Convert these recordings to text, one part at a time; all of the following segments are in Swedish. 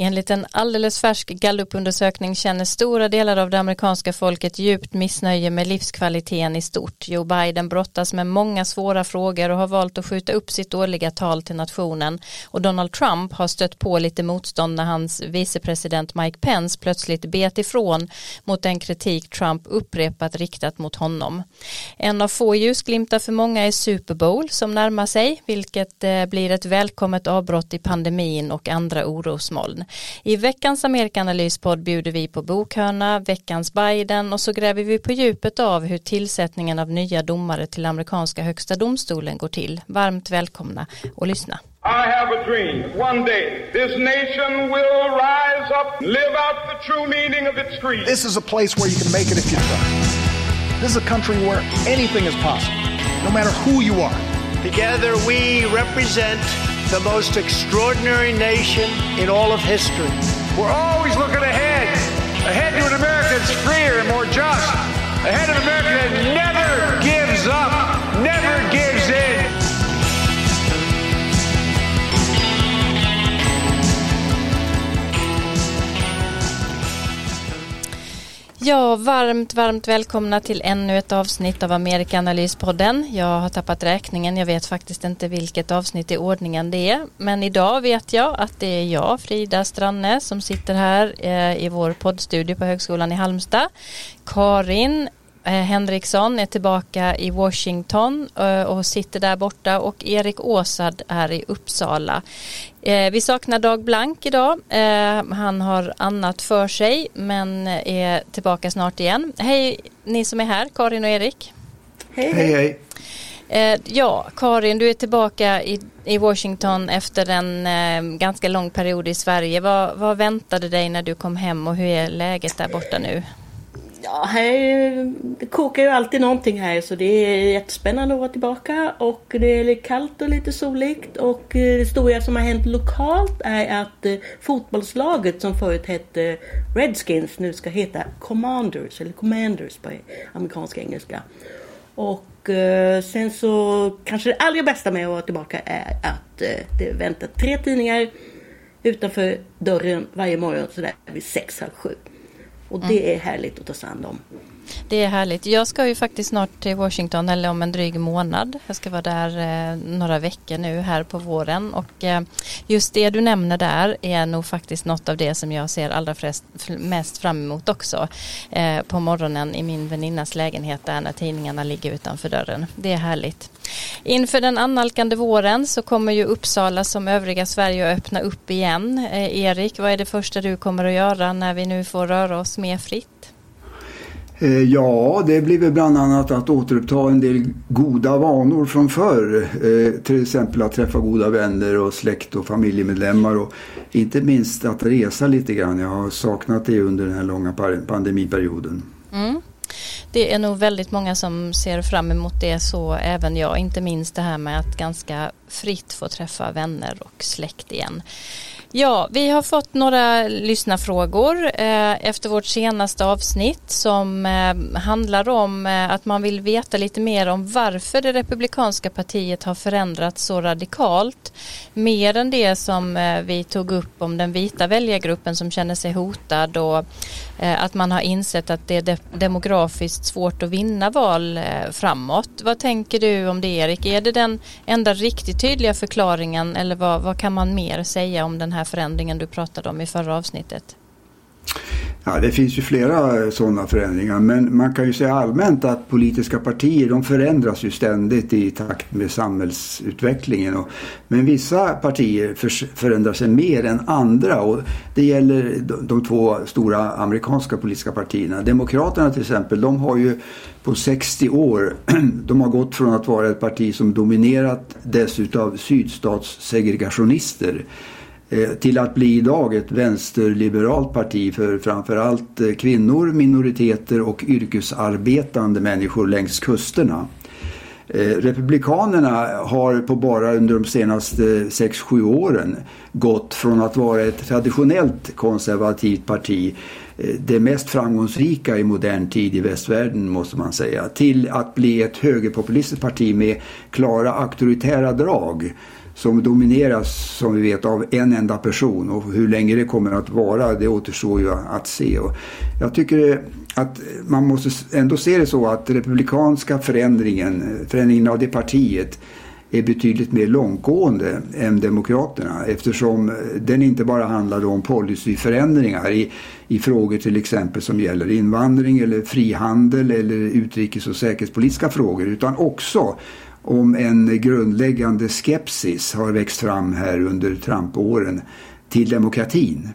Enligt en alldeles färsk gallupundersökning känner stora delar av det amerikanska folket djupt missnöje med livskvaliteten i stort. Joe Biden brottas med många svåra frågor och har valt att skjuta upp sitt årliga tal till nationen. Och Donald Trump har stött på lite motstånd när hans vicepresident Mike Pence plötsligt bet ifrån mot den kritik Trump upprepat riktat mot honom. En av få ljusglimtar för många är Super Bowl som närmar sig, vilket eh, blir ett välkommet avbrott i pandemin och andra orosmoln. I veckans Amerikanalyspodd bjuder vi på bokhörna, veckans Biden och så gräver vi på djupet av hur tillsättningen av nya domare till amerikanska högsta domstolen går till. Varmt välkomna och lyssna. I have a dream. One day, this nation will rise up, live out the true meaning of its creed. This is a place where you can make it if you try. This is a country where anything is possible, no matter who you are. Together we represent the most extraordinary nation in all of history. We're always looking ahead, ahead to an America that's freer and more just, ahead of an America that never Ja, varmt, varmt välkomna till ännu ett avsnitt av Amerikanalyspodden. Jag har tappat räkningen, jag vet faktiskt inte vilket avsnitt i ordningen det är. Men idag vet jag att det är jag, Frida Stranne, som sitter här eh, i vår poddstudio på Högskolan i Halmstad. Karin Henriksson är tillbaka i Washington eh, och sitter där borta och Erik Åsad är i Uppsala. Eh, vi saknar Dag Blank idag. Han har annat för sig men är tillbaka snart igen. Hej ni som är här, Karin och Erik. Hej hej. hej. Ja, Karin, du är tillbaka i, i Washington efter en eh, ganska lång period i Sverige. Vad, vad väntade dig när du kom hem och hur är läget där borta nu? Ja, här, det kokar ju alltid någonting här så det är jättespännande att vara tillbaka och det är kallt och lite soligt och eh, det stora som har hänt lokalt är att eh, fotbollslaget som förut hette Redskins nu ska heta Commanders eller Commanders på amerikanska engelska. Och eh, sen så kanske det allra bästa med att vara tillbaka är att det väntar tre tidningar utanför dörren varje morgon sådär vid sex, halv sju. Och det är härligt att ta sig an dem. Det är härligt. Jag ska ju faktiskt snart till Washington eller om en dryg månad. Jag ska vara där eh, några veckor nu här på våren och eh, just det du nämner där är nog faktiskt något av det som jag ser allra flest, mest fram emot också. Eh, på morgonen i min väninnas lägenhet där när tidningarna ligger utanför dörren. Det är härligt. Inför den annalkande våren så kommer ju Uppsala som övriga Sverige att öppna upp igen. Eh, Erik, vad är det första du kommer att göra när vi nu får röra oss mer fritt? Eh, ja, det blir väl bland annat att återuppta en del goda vanor från förr. Eh, till exempel att träffa goda vänner och släkt och familjemedlemmar och inte minst att resa lite grann. Jag har saknat det under den här långa pandemiperioden. Mm. Det är nog väldigt många som ser fram emot det, så även jag. Inte minst det här med att ganska fritt få träffa vänner och släkt igen. Ja, vi har fått några lyssnarfrågor eh, efter vårt senaste avsnitt som eh, handlar om eh, att man vill veta lite mer om varför det republikanska partiet har förändrats så radikalt. Mer än det som vi tog upp om den vita väljargruppen som känner sig hotad och Eh, att man har insett att det är demografiskt svårt att vinna val eh, framåt. Vad tänker du om det Erik? Är det den enda riktigt tydliga förklaringen eller vad, vad kan man mer säga om den här förändringen du pratade om i förra avsnittet? Ja, det finns ju flera eh, sådana förändringar men man kan ju säga allmänt att politiska partier de förändras ju ständigt i takt med samhällsutvecklingen. Och, men vissa partier förändrar sig mer än andra och det gäller de, två stora amerikanska politiska partierna. Demokraterna till exempel, de har ju på 60 år, de har gått från att vara ett parti som dominerat dessutom sydstatssegregationister Eh, till att bli idag ett vänsterliberalt parti för framförallt eh, kvinnor, minoriteter och yrkesarbetande människor längs kusterna. Eh, republikanerna har på bara under de senaste 6-7 åren gått från att vara ett traditionellt konservativt parti det mest framgångsrika i modern tid i västvärlden måste man säga till att bli ett högerpopulistiskt parti med klara auktoritära drag som domineras som vi vet av en enda person och hur länge det kommer att vara det återstår ju att se. Och jag tycker att man måste ändå se det så att republikanska förändringen, förändringen av det partiet är betydligt mer långtgående än Demokraterna eftersom den inte bara handlar om policyförändringar i, i frågor till exempel som gäller invandring eller frihandel eller utrikes och säkerhetspolitiska frågor utan också om en grundläggande skepsis har växt fram här under Trump-åren till demokratin.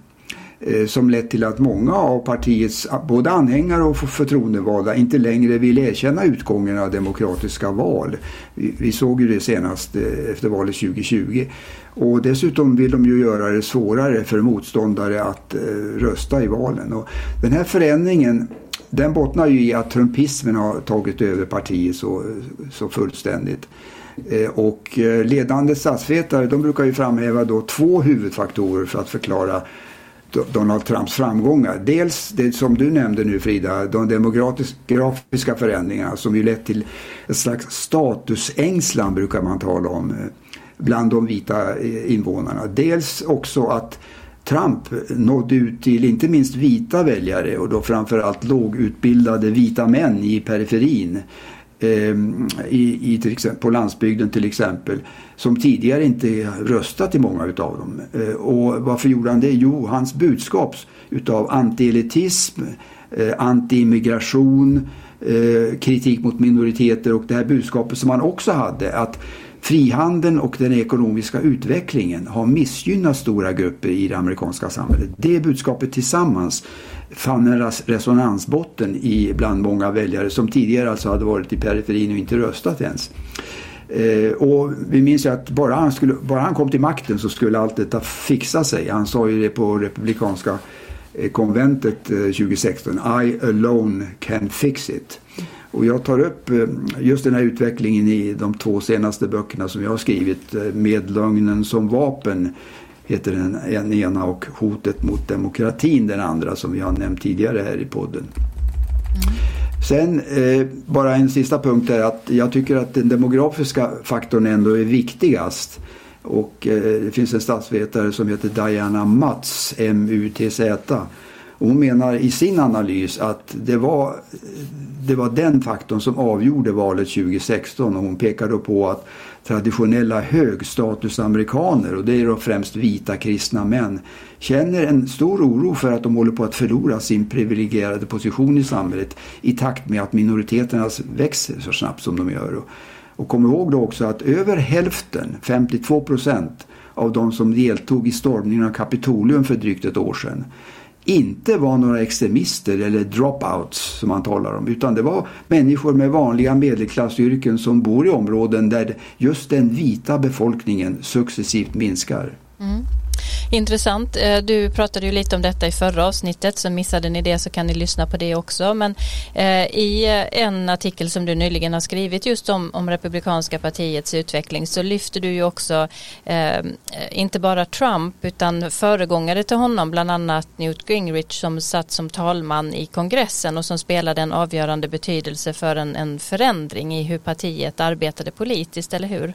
Eh, som lett till att många av partiets både anhängare och förtroendevalda inte längre vill erkänna utgången av demokratiska val. Vi, såg ju det senast eh, efter valet 2020. Och dessutom vill de ju göra det svårare för motståndare att eh, rösta i valen. Och den här förändringen den bottnar ju i att trumpismen har tagit över partiet så, så fullständigt. Eh, och eh, ledande statsvetare de brukar ju framhäva då två huvudfaktorer för att förklara Donald Trumps framgångar. Dels det som du nämnde nu Frida, de demografiska förändringarna som ju lett till ett slags statusängslan brukar man tala om eh, bland de vita invånarna. Dels också att Trump nådde ut till inte minst vita väljare och då framförallt lågutbildade vita män i periferin ehm, i, i till exempel, på landsbygden till exempel som tidigare inte röstat i många utav dem. Eh, och varför gjorde han det? Jo, hans budskap utav antielitism, eh, antiimmigration, anti-immigration, kritik mot minoriteter och det här budskapet som han också hade att frihandeln och den ekonomiska utvecklingen har missgynnat stora grupper i det amerikanska samhället. Det budskapet tillsammans fann en resonansbotten i bland många väljare som tidigare alltså hade varit i periferin och inte röstat ens. Eh, och vi minns ju att bara han, skulle, bara han kom till makten så skulle allt detta fixa sig. Han sa ju det på republikanska eh, konventet eh, 2016. I alone can fix it. Och jag tar upp eh, just den här utvecklingen i de två senaste böckerna som jag har skrivit. Eh, Med lögnen som vapen heter den, den ena och Hotet mot demokratin den andra som vi har nämnt tidigare här i podden. Mm. Sen eh, bara en sista punkt är att jag tycker att den demografiska faktorn ändå är viktigast. Och eh, det finns en statsvetare som heter Diana Mats, M-U-T-Z hon menar i sin analys att det var, det var den faktorn som avgjorde valet 2016 och hon pekar då på att traditionella högstatusamerikaner och det är då främst vita kristna män känner en stor oro för att de håller på att förlora sin privilegierade position i samhället i takt med att minoriteterna växer så snabbt som de gör. Och kom ihåg då också att över hälften, 52 procent av de som deltog i stormningen av Kapitolium för drygt ett år sedan inte var några extremister eller dropouts som man talar om utan det var människor med vanliga medelklassyrken som bor i områden där just den vita befolkningen successivt minskar. Mm. Intressant. Eh, du pratade ju lite om detta i förra avsnittet så missade ni det så kan ni lyssna på det också. Men eh, i eh, en artikel som du nyligen har skrivit just om, om Republikanska partiets utveckling så lyfter du ju också inte bara Trump utan föregångare till honom, bland annat Newt Gingrich som satt som talman i kongressen och som spelade en avgörande betydelse för en, en förändring i hur partiet arbetade politiskt, eller hur?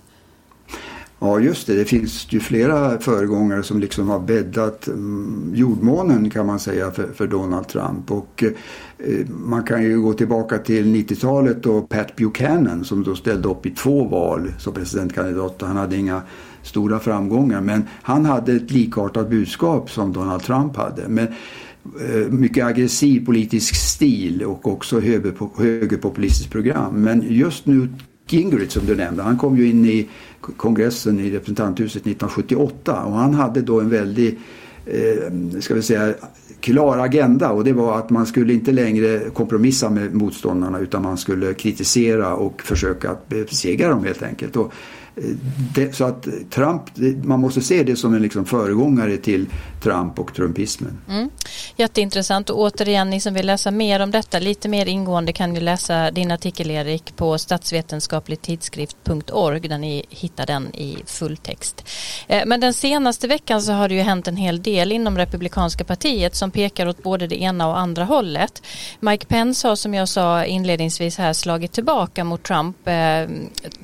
Ja just det, det finns ju flera föregångare som liksom har bäddat mm, jordmånen kan man säga för, för Donald Trump. Och eh, man kan ju gå tillbaka till 90-talet och Pat Buchanan som då ställde upp i två val som presidentkandidat. Han hade inga stora framgångar men han hade ett likartat budskap som Donald Trump hade. Men, eh, mycket aggressiv politisk stil och också högerpopulistiskt program. Men just nu Gingrich som du nämnde, han kom ju in i kongressen i representanthuset 1978 och han hade då en väldigt eh, ska vi säga, klar agenda. Och det var att man skulle inte längre kompromissa med motståndarna utan man skulle kritisera och försöka besegra dem helt enkelt. Och det, så att Trump, man måste se det som en liksom föregångare till Trump och trumpismen. Mm. Jätteintressant och återigen ni som vill läsa mer om detta lite mer ingående kan ju läsa din artikel Erik på statsvetenskapligtidskrift.org där ni hittar den i fulltext. Eh, men den senaste veckan så har det ju hänt en hel del inom Republikanska partiet som pekar åt både det ena och andra hållet. Mike Pence har som jag sa inledningsvis här slagit tillbaka mot Trump eh,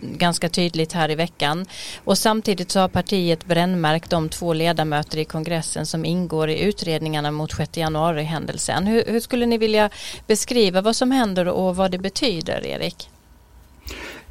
ganska tydligt här i veckan veckan. Och samtidigt så har partiet brännmärkt de två ledamöter i kongressen som ingår i utredningarna mot 6 januari-händelsen. Hur, hur skulle ni vilja beskriva vad som händer och vad det betyder, Erik?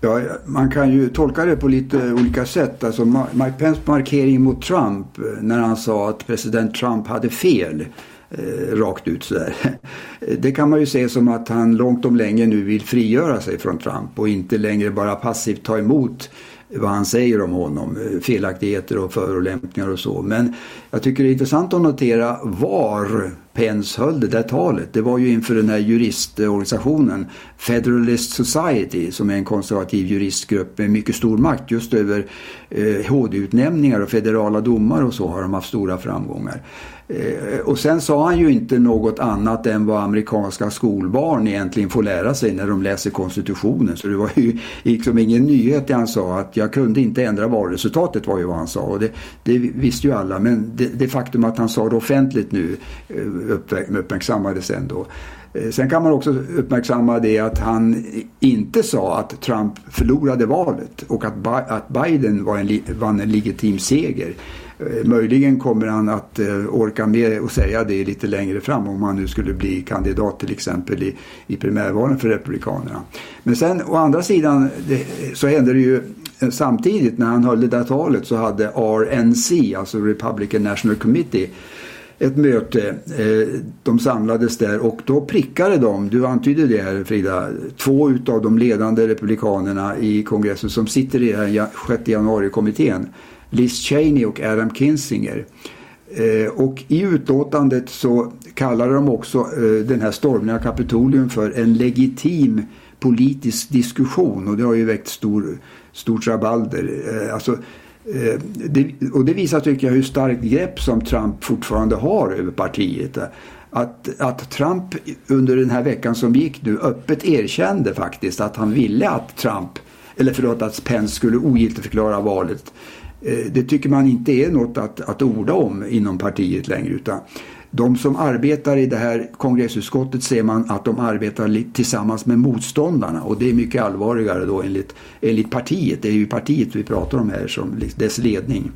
Ja, man kan ju tolka det på lite olika sätt. Alltså Mike Pence markering mot Trump eh, när han sa att president Trump hade fel eh, rakt ut sådär. Det kan man ju se som att han långt om länge nu vill frigöra sig från Trump och inte längre bara passivt ta emot vad han säger om honom, eh, felaktigheter och förolämpningar och så. Men jag tycker det är intressant att notera var Pence höll det där talet. Det var ju inför den här juristorganisationen Federalist Society som är en konservativ juristgrupp med mycket stor makt just över eh, HD-utnämningar och federala domar och så har de haft stora framgångar. Eh, och sen sa han ju inte något annat än vad amerikanska skolbarn egentligen får lära sig när de läser konstitutionen. Så det var ju liksom ingen nyhet det han sa att jag kunde inte ändra valresultatet var ju vad han sa. Och det, det visste ju alla men det, det faktum att han sa det offentligt nu eh, uppmärksammades ändå. Eh, sen kan man också uppmärksamma det att han inte sa att Trump förlorade valet och att Biden var en, vann en legitim seger. Eh, möjligen kommer han att eh, orka med att säga det lite längre fram om han nu skulle bli kandidat till exempel i, i primärvalen för Republikanerna. Men sen å andra sidan det, så hände det ju eh, samtidigt när han höll det där talet så hade RNC, alltså Republican National Committee, ett möte. De samlades där och då prickade de, du antydde det här Frida, två utav de ledande republikanerna i kongressen som sitter i den här 6 januari-kommittén Liz Cheney och Adam Kinzinger. Eh, och i utlåtandet så kallar de också eh, den här stormningen av Kapitolium för en legitim politisk diskussion och det har ju väckt stor, stort rabalder. Eh, alltså, det, och det visar tycker jag hur starkt grepp som Trump fortfarande har över partiet. Att, att Trump under den här veckan som gick nu öppet erkände faktiskt att han ville att Trump, eller förlåt att Pence skulle ogiltigförklara valet Eh, det tycker man inte är något att, att orda om inom partiet längre utan de som arbetar i det här kongressutskottet ser man att de arbetar tillsammans med motståndarna och det är mycket allvarligare då enligt, enligt partiet. Det är ju partiet vi pratar om här som dess ledning.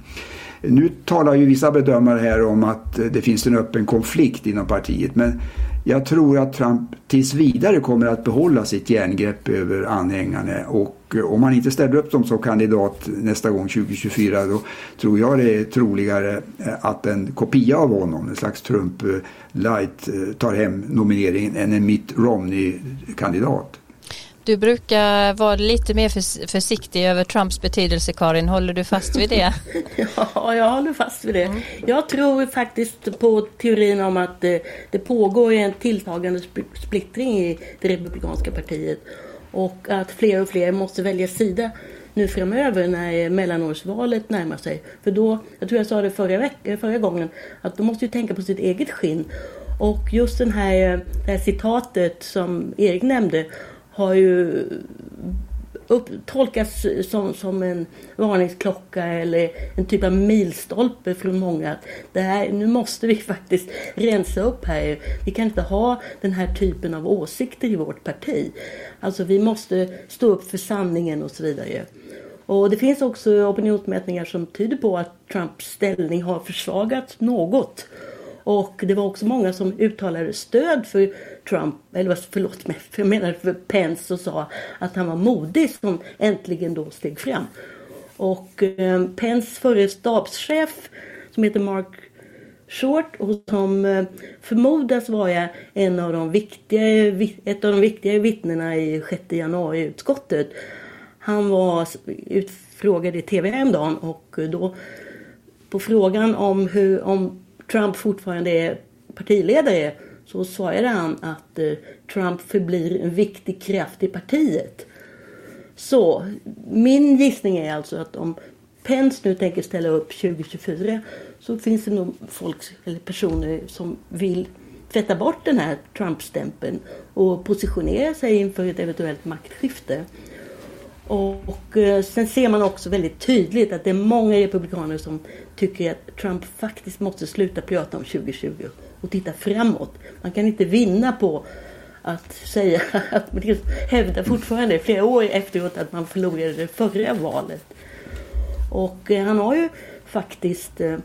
Nu talar ju vissa bedömare här om att det finns en öppen konflikt inom partiet men jag tror att Trump tills vidare kommer att behålla sitt järngrepp över anhängarna och eh, om han inte ställer upp dem som kandidat nästa gång 2024 då tror jag det är troligare eh, att en kopia av honom, en slags Trump eh, light, tar hem nomineringen än en Mitt Romney-kandidat. Du brukar vara lite mer försiktig över Trumps betydelse Karin. Håller du fast vid det? ja, jag håller fast vid det. Mm. Jag tror faktiskt på teorin om att det, det pågår en tilltagande splittring i det republikanska partiet. Och att fler och fler måste välja sida nu framöver när mellanårsvalet närmar sig. För då, jag tror jag sa det förra, förra gången, att de måste ju tänka på sitt eget skinn. Och just den här, det här citatet som Erik nämnde har ju upp, tolkats som, som en varningsklocka eller en typ av milstolpe från många. Det här, nu måste vi faktiskt rensa upp här. Vi kan inte ha den här typen av åsikter i vårt parti. Alltså vi måste stå upp för sanningen och så vidare. Och det finns också opinionsmätningar som tyder på att Trumps ställning har försvagats något. Och det var också många som uttalade stöd för Trump, eller förlåt mig, för jag menar för Pence och sa att han var modig som äntligen då steg fram. Och eh, Pence förre stabschef som heter Mark Short och som eh, förmodas vara en av de viktiga, ett av de viktiga vittnena i 6 januari-utskottet. Han var utfrågad i tv häromdagen och då på frågan om, hur, om Trump fortfarande är partiledare så svarade han att eh, Trump förblir en viktig kraft i partiet. Så min gissning är alltså att om Pence nu tänker ställa upp 2024 så finns det nog folk eller personer som vill tvätta bort den här Trump-stämpeln och positionera sig inför ett eventuellt maktskifte. Och eh, sen ser man också väldigt tydligt att det är många republikaner som tycker att Trump faktiskt måste sluta prata om 2020 och titta framåt. Man kan inte vinna på att säga att man liksom hävdar fortfarande flera år efteråt att man förlorade det förra valet. Och eh, han har ju faktiskt eh,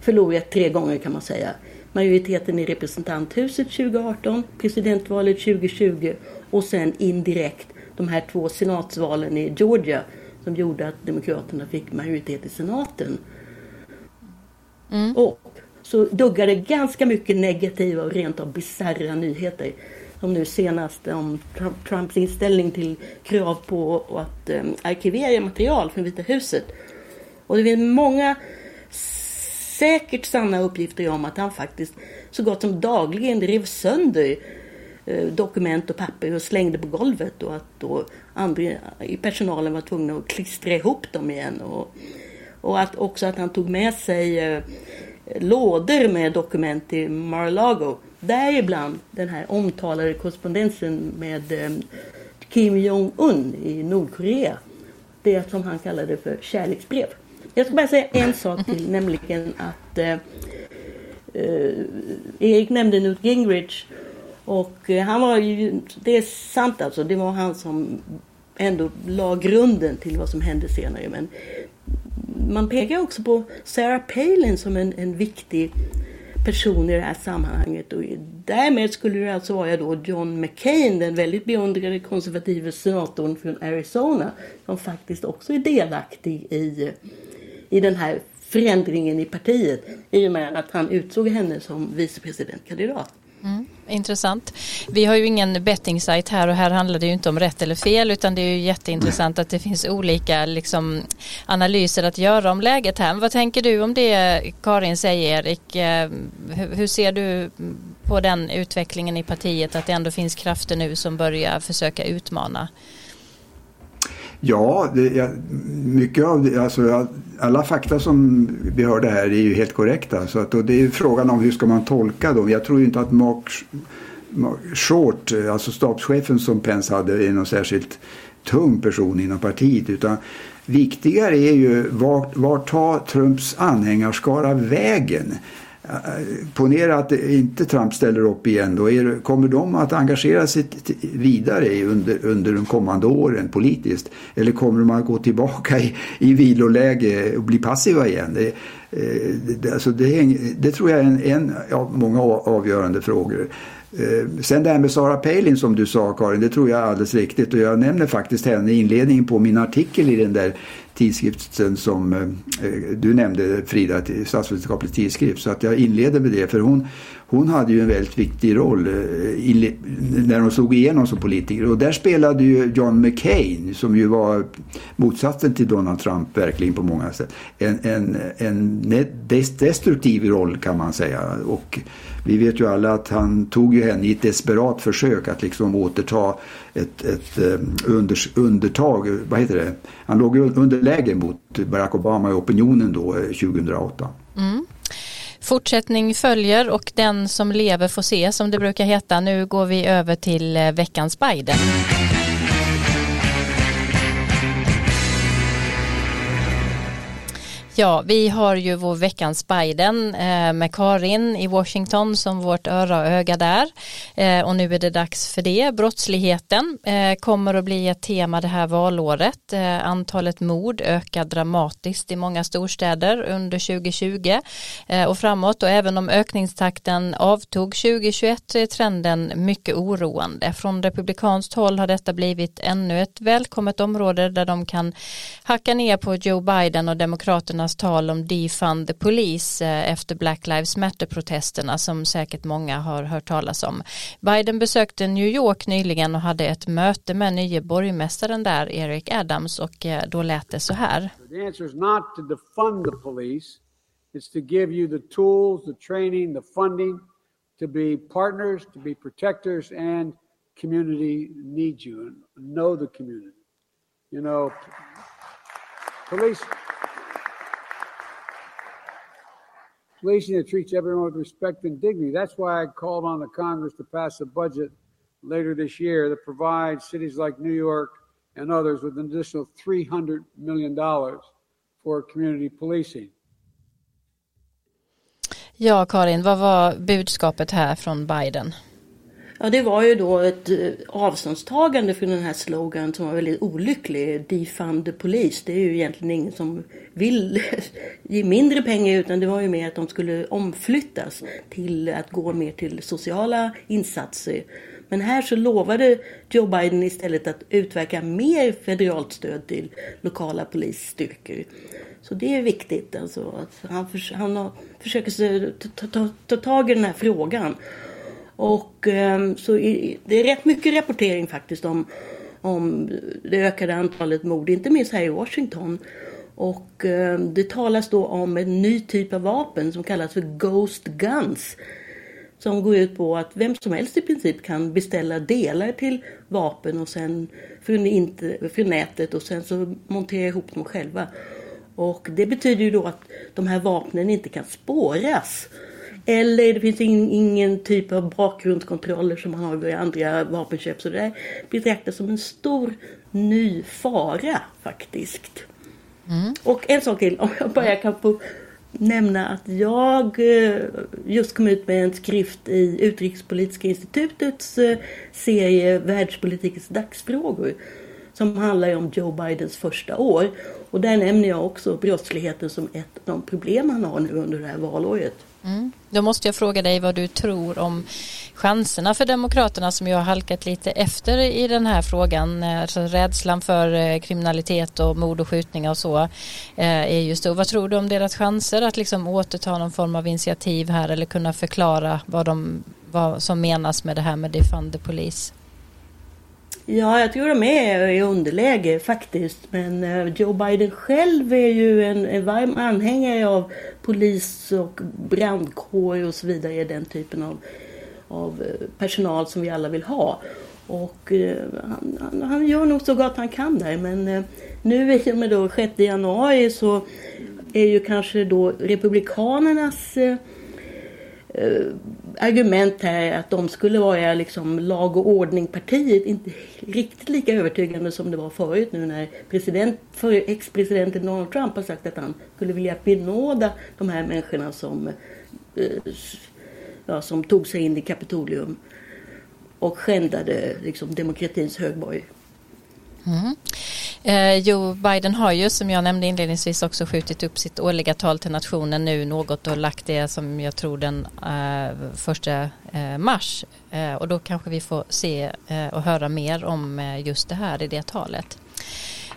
förlorat tre gånger kan man säga. Majoriteten i representanthuset 2018, presidentvalet 2020 och sen indirekt de här två senatsvalen i Georgia som gjorde att Demokraterna fick majoritet i senaten. Mm. Och så duggade ganska mycket negativa och rent av bisarra nyheter. Som nu senast om Trumps inställning till krav på att um, arkivera material från Vita huset. Och det finns många säkert sanna uppgifter om att han faktiskt så gott som dagligen rev sönder eh, Eh, dokument och papper och slängde på golvet och att då personalen var tvungna att klistra ihop dem igen. Och, och att också att han tog med sig eh, lådor med dokument till Mar-a-Lago. Däribland den här omtalade korrespondensen med eh, Kim Jong-Un i Nordkorea. Det som han kallade för kärleksbrev. Jag ska bara säga en sak till, nämligen att eh, Erik nämnde Newt Gingrich och eh, han var ju, det är sant alltså, det var han som ändå la grunden till vad som hände senare. Men man pekar också på Sarah Palin som en, en viktig person i det här sammanhanget. Och därmed skulle det alltså vara då John McCain, den väldigt beundrade konservativa senatorn från Arizona, som faktiskt också är delaktig i, i den här förändringen i partiet i och med att han utsåg henne som vicepresidentkandidat. Mm, intressant. Vi har ju ingen betting site här och här handlar det ju inte om rätt eller fel utan det är ju jätteintressant att det finns olika liksom, analyser att göra om läget här. vad tänker du om det Karin säger Erik? Eh, hur ser du på den utvecklingen i partiet att det ändå finns krafter nu som börjar försöka utmana? Ja, det, jag, mycket av det, alltså, alla fakta som vi hörde här är ju helt korrekta. Så att, och det är frågan om hur ska man tolka dem. Jag tror ju inte att Mark, Mark Short, alltså stabschefen som Pence hade, är någon särskilt tung person inom partiet. Utan viktigare är ju vart, vart tar Trumps anhängarskara vägen? Ponera att inte Trump ställer upp igen. Då är, kommer de att engagera sig vidare under, under de kommande åren politiskt? Eller kommer de att gå tillbaka i, i viloläge och bli passiva igen? Det, eh, det, alltså det, det tror jag är en, en av många avgörande frågor. Eh, sen det här med Sarah Palin som du sa Karin, det tror jag är alldeles riktigt och jag nämner faktiskt henne i inledningen på min artikel i den där tidskriften som eh, eh, du nämnde Frida, statsvetenskaplig tidskrift. Så att jag inleder med det för hon, hon hade ju en väldigt viktig roll eh, när hon slog igenom som politiker. Och där spelade ju John McCain, som ju var motsatsen till Donald Trump verkligen på många sätt, en, en, en destruktiv roll kan man säga. Och vi vet ju alla att han tog ju henne i ett desperat försök att liksom återta ett, ett eh, under, undertag, vad heter det? Han låg underläge mot Barack Obama i opinionen då eh, 2008. Mm. Fortsättning följer och den som lever får se som det brukar heta. Nu går vi över till eh, veckans Biden. Ja, vi har ju vår veckans Biden eh, med Karin i Washington som vårt öra och öga där. Eh, och nu är det dags för det. Brottsligheten eh, kommer att bli ett tema det här valåret. Eh, antalet mord ökar dramatiskt i många storstäder under 2020 eh, och framåt. Och även om ökningstakten avtog 2021 är trenden mycket oroande. Från republikanskt håll har detta blivit ännu ett välkommet område där de kan hacka ner på Joe Biden och demokraterna Demokraternas tal om defund the police eh, efter Black Lives Matter-protesterna som säkert många har hört talas om. Biden besökte New York nyligen och hade ett möte med nye borgmästaren där, Eric Adams, och eh, då lät det så här. The answer is not to defund the police. It's to give you the tools, the training, the funding to be partners, to be protectors and community needs you and know the community. You know, police policing that treats everyone with respect and dignity. That's why I called on the Congress to pass a budget later this year that provides cities like New York and others with an additional $300 million for community policing. Ja, Karin, vad var budskapet här från Biden? Ja, det var ju då ett eh, avståndstagande från den här slogan som var väldigt olycklig. Defund the police. Det är ju egentligen ingen som vill ge mindre pengar utan det var ju mer att de skulle omflyttas till att gå mer till sociala insatser. Men här så lovade Joe Biden istället att utverka mer federalt stöd till lokala polisstyrkor. Så det är viktigt. Alltså, att han, för, han försöker ta, ta, ta tag i den här frågan. Och ehm, så det är rätt mycket rapportering faktiskt om, om det ökade antalet mord, inte minst här i Washington. Och ehm, det talas då om en ny typ av vapen som kallas för Ghost Guns. Som går ut på att vem som helst i princip kan beställa delar till vapen och sen inte, för nätet och sen så montera ihop dem själva. Och det betyder ju då att de här vapnen inte kan spåras. Eller det finns ingen, ingen typ av bakgrundskontroller som man har vid andra vapenköp. Så det där betraktas som en stor ny fara faktiskt. Mm. Och en sak till, om jag bara kan få nämna att jag eh, just kom ut med en skrift i Utrikespolitiska institutets eh, serie Världspolitikens dagsfrågor som handlar om Joe Bidens första år. Och där nämner jag också brottsligheten som ett av de problem han har nu under det här valåret. Mm. Då måste jag fråga dig vad du tror om chanserna för Demokraterna som ju har halkat lite efter i den här frågan. Eh, alltså rädslan för eh, kriminalitet och mord och skjutningar och så eh, är ju stor. Vad tror du om deras chanser att liksom återta någon form av initiativ här eller kunna förklara vad, de, vad som menas med det här med defund the police? Ja, jag tror de är i underläge faktiskt. Men eh, Joe Biden själv är ju en, en varm anhängare av polis och brandkår och så vidare. Den typen av, av eh, personal som vi alla vill ha. Och eh, han, han, han, gör nog så gott han kan där. Men eh, nu i och med då 6 januari så är ju kanske då Republikanernas eh, Eh, argument här att de skulle vara liksom lag och ordningpartiet inte riktigt lika övertygande som det var förut nu när president, för ex-presidenten Donald Trump har sagt att han skulle vilja benåda de här människorna som, eh, ja, som tog sig in i Kapitolium och skändade liksom, demokratins högborg. Mm. Eh, Joe Biden har ju som jag nämnde inledningsvis också skjutit upp sitt årliga tal till nationen nu något och lagt det som jag tror den eh, första eh, mars eh, och då kanske vi får se eh, och höra mer om eh, just det här i det talet.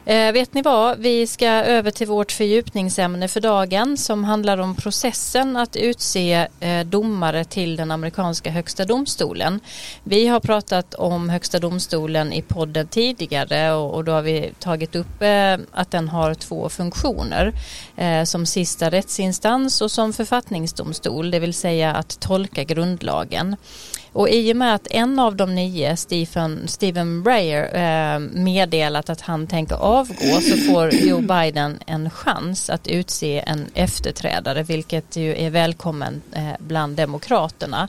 Eh, vet ni vad, vi ska över till vårt fördjupningsämne för dagen som handlar om processen att utse eh, domare till den amerikanska högsta domstolen. Vi har pratat om högsta domstolen i podden tidigare och, och då har vi tagit upp eh, att den har två funktioner eh, som sista rättsinstans och som författningsdomstol, det vill säga att tolka grundlagen. Och i och med att en av de nio, Stephen, Stephen Breyer, eh, meddelat att han tänker avgå så får Joe Biden en chans att utse en efterträdare vilket ju är välkommen eh, bland demokraterna.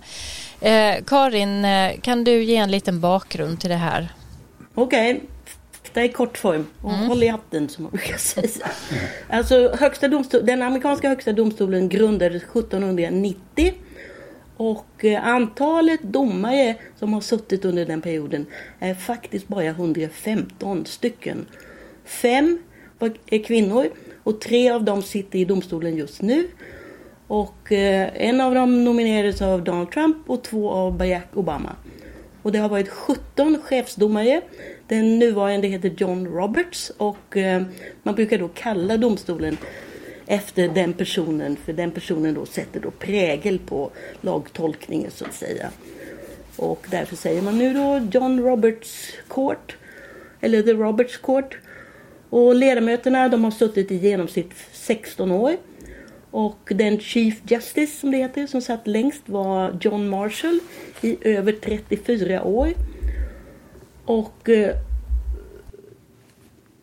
Eh, Karin, eh, kan du ge en liten bakgrund till det här? Okej. Okay. Det är kort form. Och mm. håll i hatten som man brukar säga. Alltså, högsta domstol, den amerikanska högsta domstolen grundades 1790 och eh, antalet domare som har suttit under den perioden är faktiskt bara 115 stycken. Fem är kvinnor och tre av dem sitter i domstolen just nu. Och eh, en av dem nominerades av Donald Trump och två av Barack Obama. Och det har varit 17 chefsdomare. Den nuvarande heter John Roberts och eh, man brukar då kalla domstolen efter den personen, för den personen då sätter då prägel på lagtolkningen så att säga. Och därför säger man nu då John Roberts Court, eller The Roberts Court. Och ledamöterna de har suttit i genomsnitt 16 år. Och den Chief Justice som det heter, som satt längst var John Marshall i över 34 år. Och eh,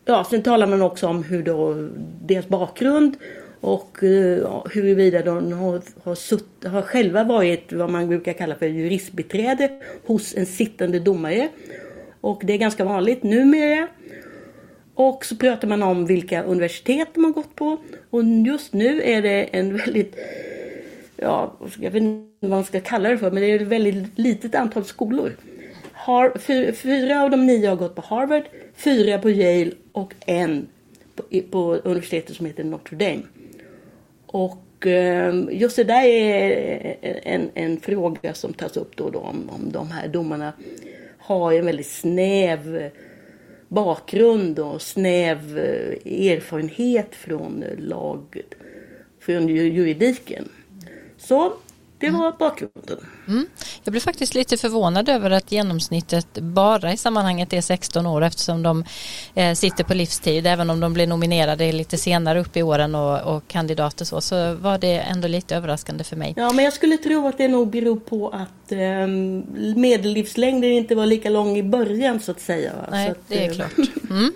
ja, sen talar man också om hur då deras bakgrund och uh, huruvida de har, har, sutt, har själva varit vad man brukar kalla för juristbiträde hos en sittande domare. Och det är ganska vanligt numera. Och så pratar man om vilka universitet de har gått på. Och just nu är det en väldigt ja, jag vet inte vad man ska kalla det för, men det är ett väldigt litet antal skolor. Har, fyra av de nio har gått på Harvard, fyra på Yale och en på, på universitetet som heter Notre Dame. Och eh, just det där är en, en fråga som tas upp då, och då om, om de här domarna har en väldigt snäv bakgrund och snäv eh, erfarenhet från lag, från juridiken. Så det var bakgrunden. Mm. Jag blev faktiskt lite förvånad över att genomsnittet bara i sammanhanget är 16 år eftersom de eh, sitter på livstid. Även om de blir nominerade lite senare upp i åren och, och kandidater så, så var det ändå lite överraskande för mig. Ja, men jag skulle tro att det nog beror på att eh, medellivslängden inte var lika lång i början så att säga. Nej, att, det är klart. Mm.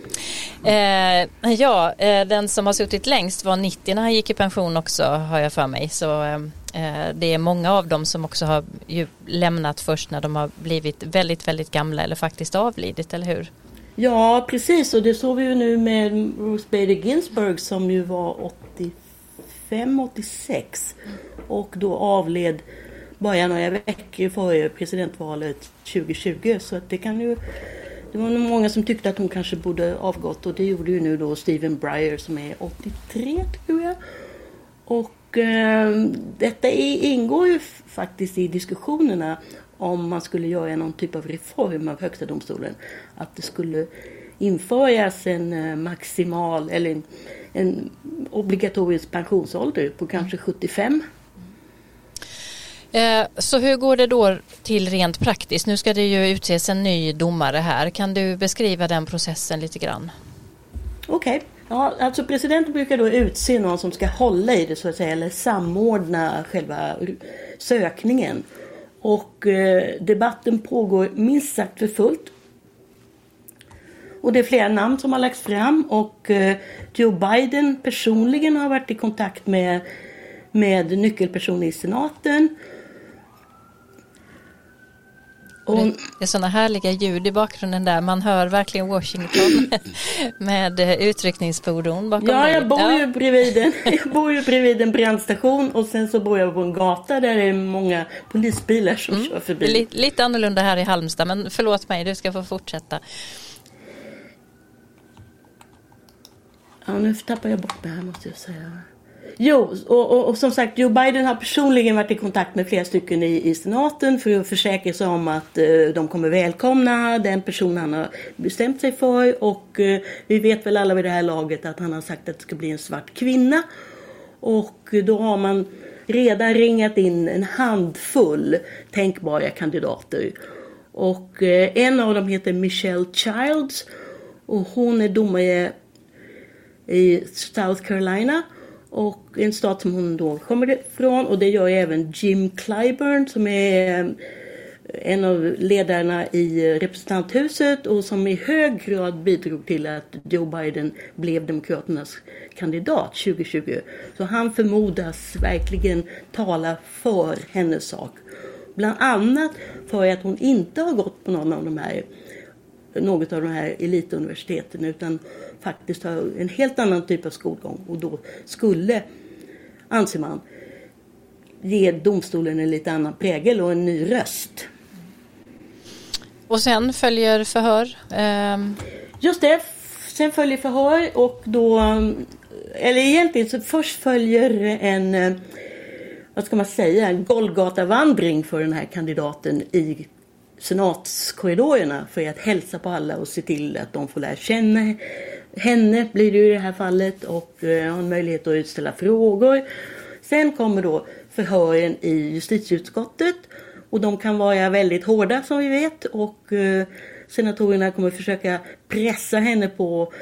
Eh, ja, eh, den som har suttit längst var 90 när han gick i pension också har jag för mig. Så eh, Eh, Eh, det är många av dem som också har lämnat först när de har blivit väldigt, väldigt gamla eller faktiskt avlidit, eller hur? Ja, precis och det såg vi ju nu med Ruth Bader Ginsburg som ju var 85-86 och då avled bara några veckor före presidentvalet 2020 så att det kan ju det var nog många som tyckte att hon kanske borde avgått och det gjorde ju nu då Stephen Breyer som är 83 tror jag. Och detta ingår ju faktiskt i diskussionerna om man skulle göra någon typ av reform av Högsta domstolen. Att det skulle införas en eh, maximal eller en, en obligatorisk pensionsålder på kanske 75. Eh, så hur går det då till rent praktiskt? Nu ska det ju utses en ny domare här. Kan du beskriva den processen lite grann? Okej. Okay. Ja, alltså presidenten brukar då utse någon som ska hålla i det så att säga, eller samordna själva sökningen. Och eh, debatten pågår minst sagt för fullt. Och det är flera namn som har lagts fram och eh, Joe Biden personligen har varit i kontakt med, med nyckelpersoner i senaten och, det är sådana härliga ljud i bakgrunden där. Man hör verkligen Washington med utryckningsfordon bakom Ja, jag bor, ju bredvid en, jag bor ju bredvid en brandstation och sen så bor jag på en gata där det är många polisbilar som mm. kör förbi. Lite, lite annorlunda här i Halmstad, men förlåt mig, du ska få fortsätta. Ja, nu tappar jag bort det här måste jag säga. Jo, och, och, och, som sagt Joe Biden har personligen varit i kontakt med flera stycken i, i senaten för att försäkra sig om att eh, de kommer välkomna den person han har bestämt sig för. Och eh, vi vet väl alla vid det här laget att han har sagt att det ska bli en svart kvinna. Och då har man redan ringat in en handfull tänkbara kandidater. Och eh, en av dem heter Michelle Childs och hon är domare i South Carolina och en stat som hon då kommer ifrån och det gör ju även Jim Clyburn som är eh, en av ledarna i eh, representanthuset och som i hög grad bidrog till att Joe Biden blev Demokraternas kandidat 2020. Så han förmodas verkligen tala för hennes sak. Bland annat för att hon inte har gått på någon av de här, något av de här elituniversiteten utan faktiskt har en helt annan typ av skolgång och då skulle, anser man, ge domstolen en lite annan prägel och en ny röst. Och sen följer förhör? Um... Just det, sen följer förhör och då, eller egentligen så först följer en, vad ska man säga, en Golgatavandring för den här kandidaten i senatskorridorerna för att hälsa på alla och se till att de får lära känna henne blir det ju i det här fallet och eh, har en möjlighet att utställa frågor. Sen kommer då förhören i justitieutskottet och de kan vara väldigt hårda som vi vet och eh, senatorerna kommer försöka pressa henne på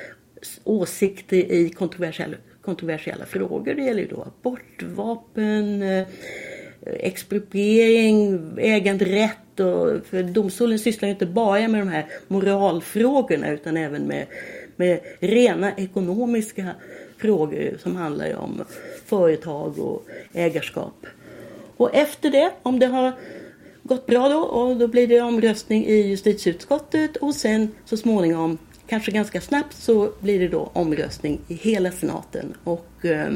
åsikter i kontroversiella, kontroversiella frågor. Det gäller ju då abortvapen, eh, expropriering, äganderätt och för domstolen sysslar ju inte bara med de här moralfrågorna utan även med med rena ekonomiska frågor som handlar om företag och ägarskap. Och efter det, om det har gått bra då, och då blir det omröstning i justitieutskottet och sen så småningom, kanske ganska snabbt, så blir det då omröstning i hela senaten. Och eh,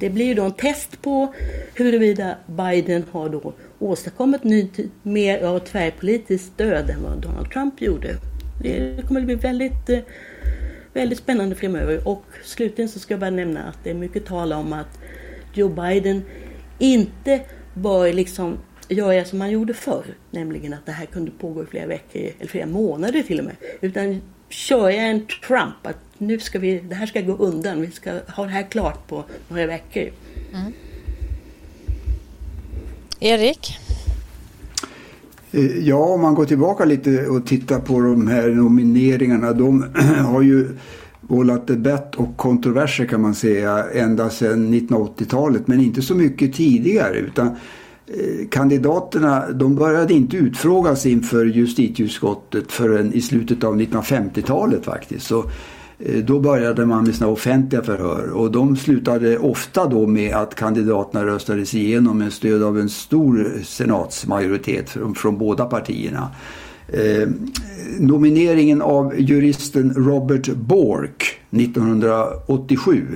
det blir då en test på huruvida Biden har då åstadkommit ny, mer av tvärpolitiskt stöd än vad Donald Trump gjorde. Det kommer att bli väldigt, eh, väldigt spännande framöver. Och slutligen så ska jag bara nämna att det är mycket tal om att Joe Biden inte bör liksom göra som man gjorde förr. Nämligen att det här kunde pågå i flera veckor eller flera månader till och med. Utan köra en Trump. Att nu ska vi, det här ska gå undan. Vi ska ha det här klart på några veckor. Mm. Erik? Eh, ja, om man går tillbaka lite och tittar på de här nomineringarna. De har ju vållat debatt och kontroverser kan man säga ända sedan 1980-talet. Men inte så mycket tidigare. utan eh, Kandidaterna de började inte utfrågas inför justitieutskottet förrän i slutet av 1950-talet faktiskt. Så Eh, då började man med sina offentliga förhör och de slutade ofta då med att kandidaterna röstades igenom med stöd av en stor senatsmajoritet från, från båda partierna. Eh, nomineringen av juristen Robert Bork 1987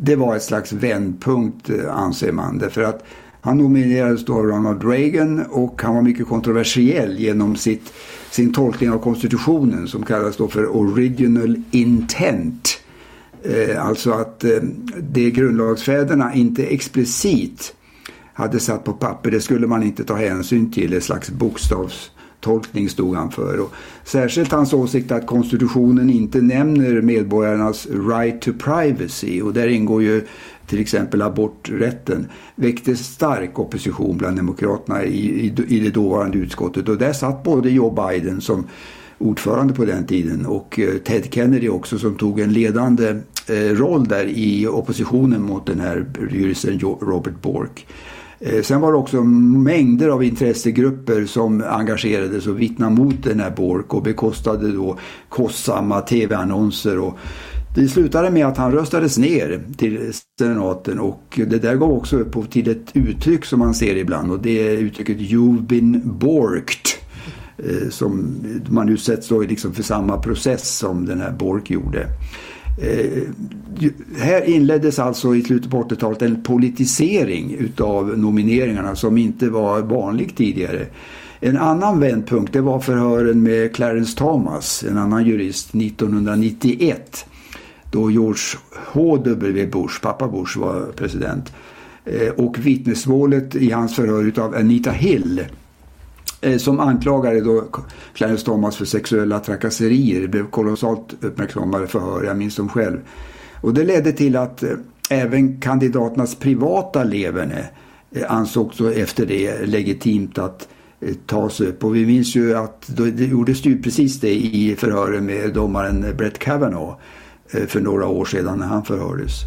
det var ett slags vändpunkt eh, anser man. Därför att han nominerades då av Ronald Reagan och han var mycket kontroversiell genom sitt sin tolkning av konstitutionen som kallas då för original intent. Eh, alltså att eh, det grundlagsfäderna inte explicit hade satt på papper, det skulle man inte ta hänsyn till, ett slags bokstavstolkning stod han för. Och särskilt hans åsikt att konstitutionen inte nämner medborgarnas right to privacy och där ingår ju till exempel aborträtten, väckte stark opposition bland demokraterna i, i, i det dåvarande utskottet. Och där satt både Joe Biden som ordförande på den tiden och eh, Ted Kennedy också som tog en ledande eh, roll där i oppositionen mot den här juristen Robert Bork. Eh, sen var det också mängder av intressegrupper som engagerades och vittnade mot den här Bork och bekostade då kostsamma tv-annonser och det slutade med att han röstades ner till senaten och det där gav också upphov till ett uttryck som man ser ibland och det är uttrycket You've been borked. Eh, som man utsätts då liksom för samma process som den här Bork gjorde. Eh, här inleddes alltså i slutet på 80-talet en politisering utav nomineringarna som inte var vanlig tidigare. En annan vändpunkt det var förhören med Clarence Thomas, en annan jurist, 1991 då George H.W. Bush, pappa Bush, var president. Eh, och vittnesmålet i hans förhör av Anita Hill eh, som anklagade då Clarence Thomas för sexuella trakasserier. Det blev kolossalt uppmärksammade förhör, jag minns dem själv. Och det ledde till att eh, även kandidaternas privata leverne ansågs efter det legitimt att tas upp. Och vi minns ju att det gjordes ju precis det i förhören med domaren Brett Kavanaugh Eh, för några år sedan när han förhördes.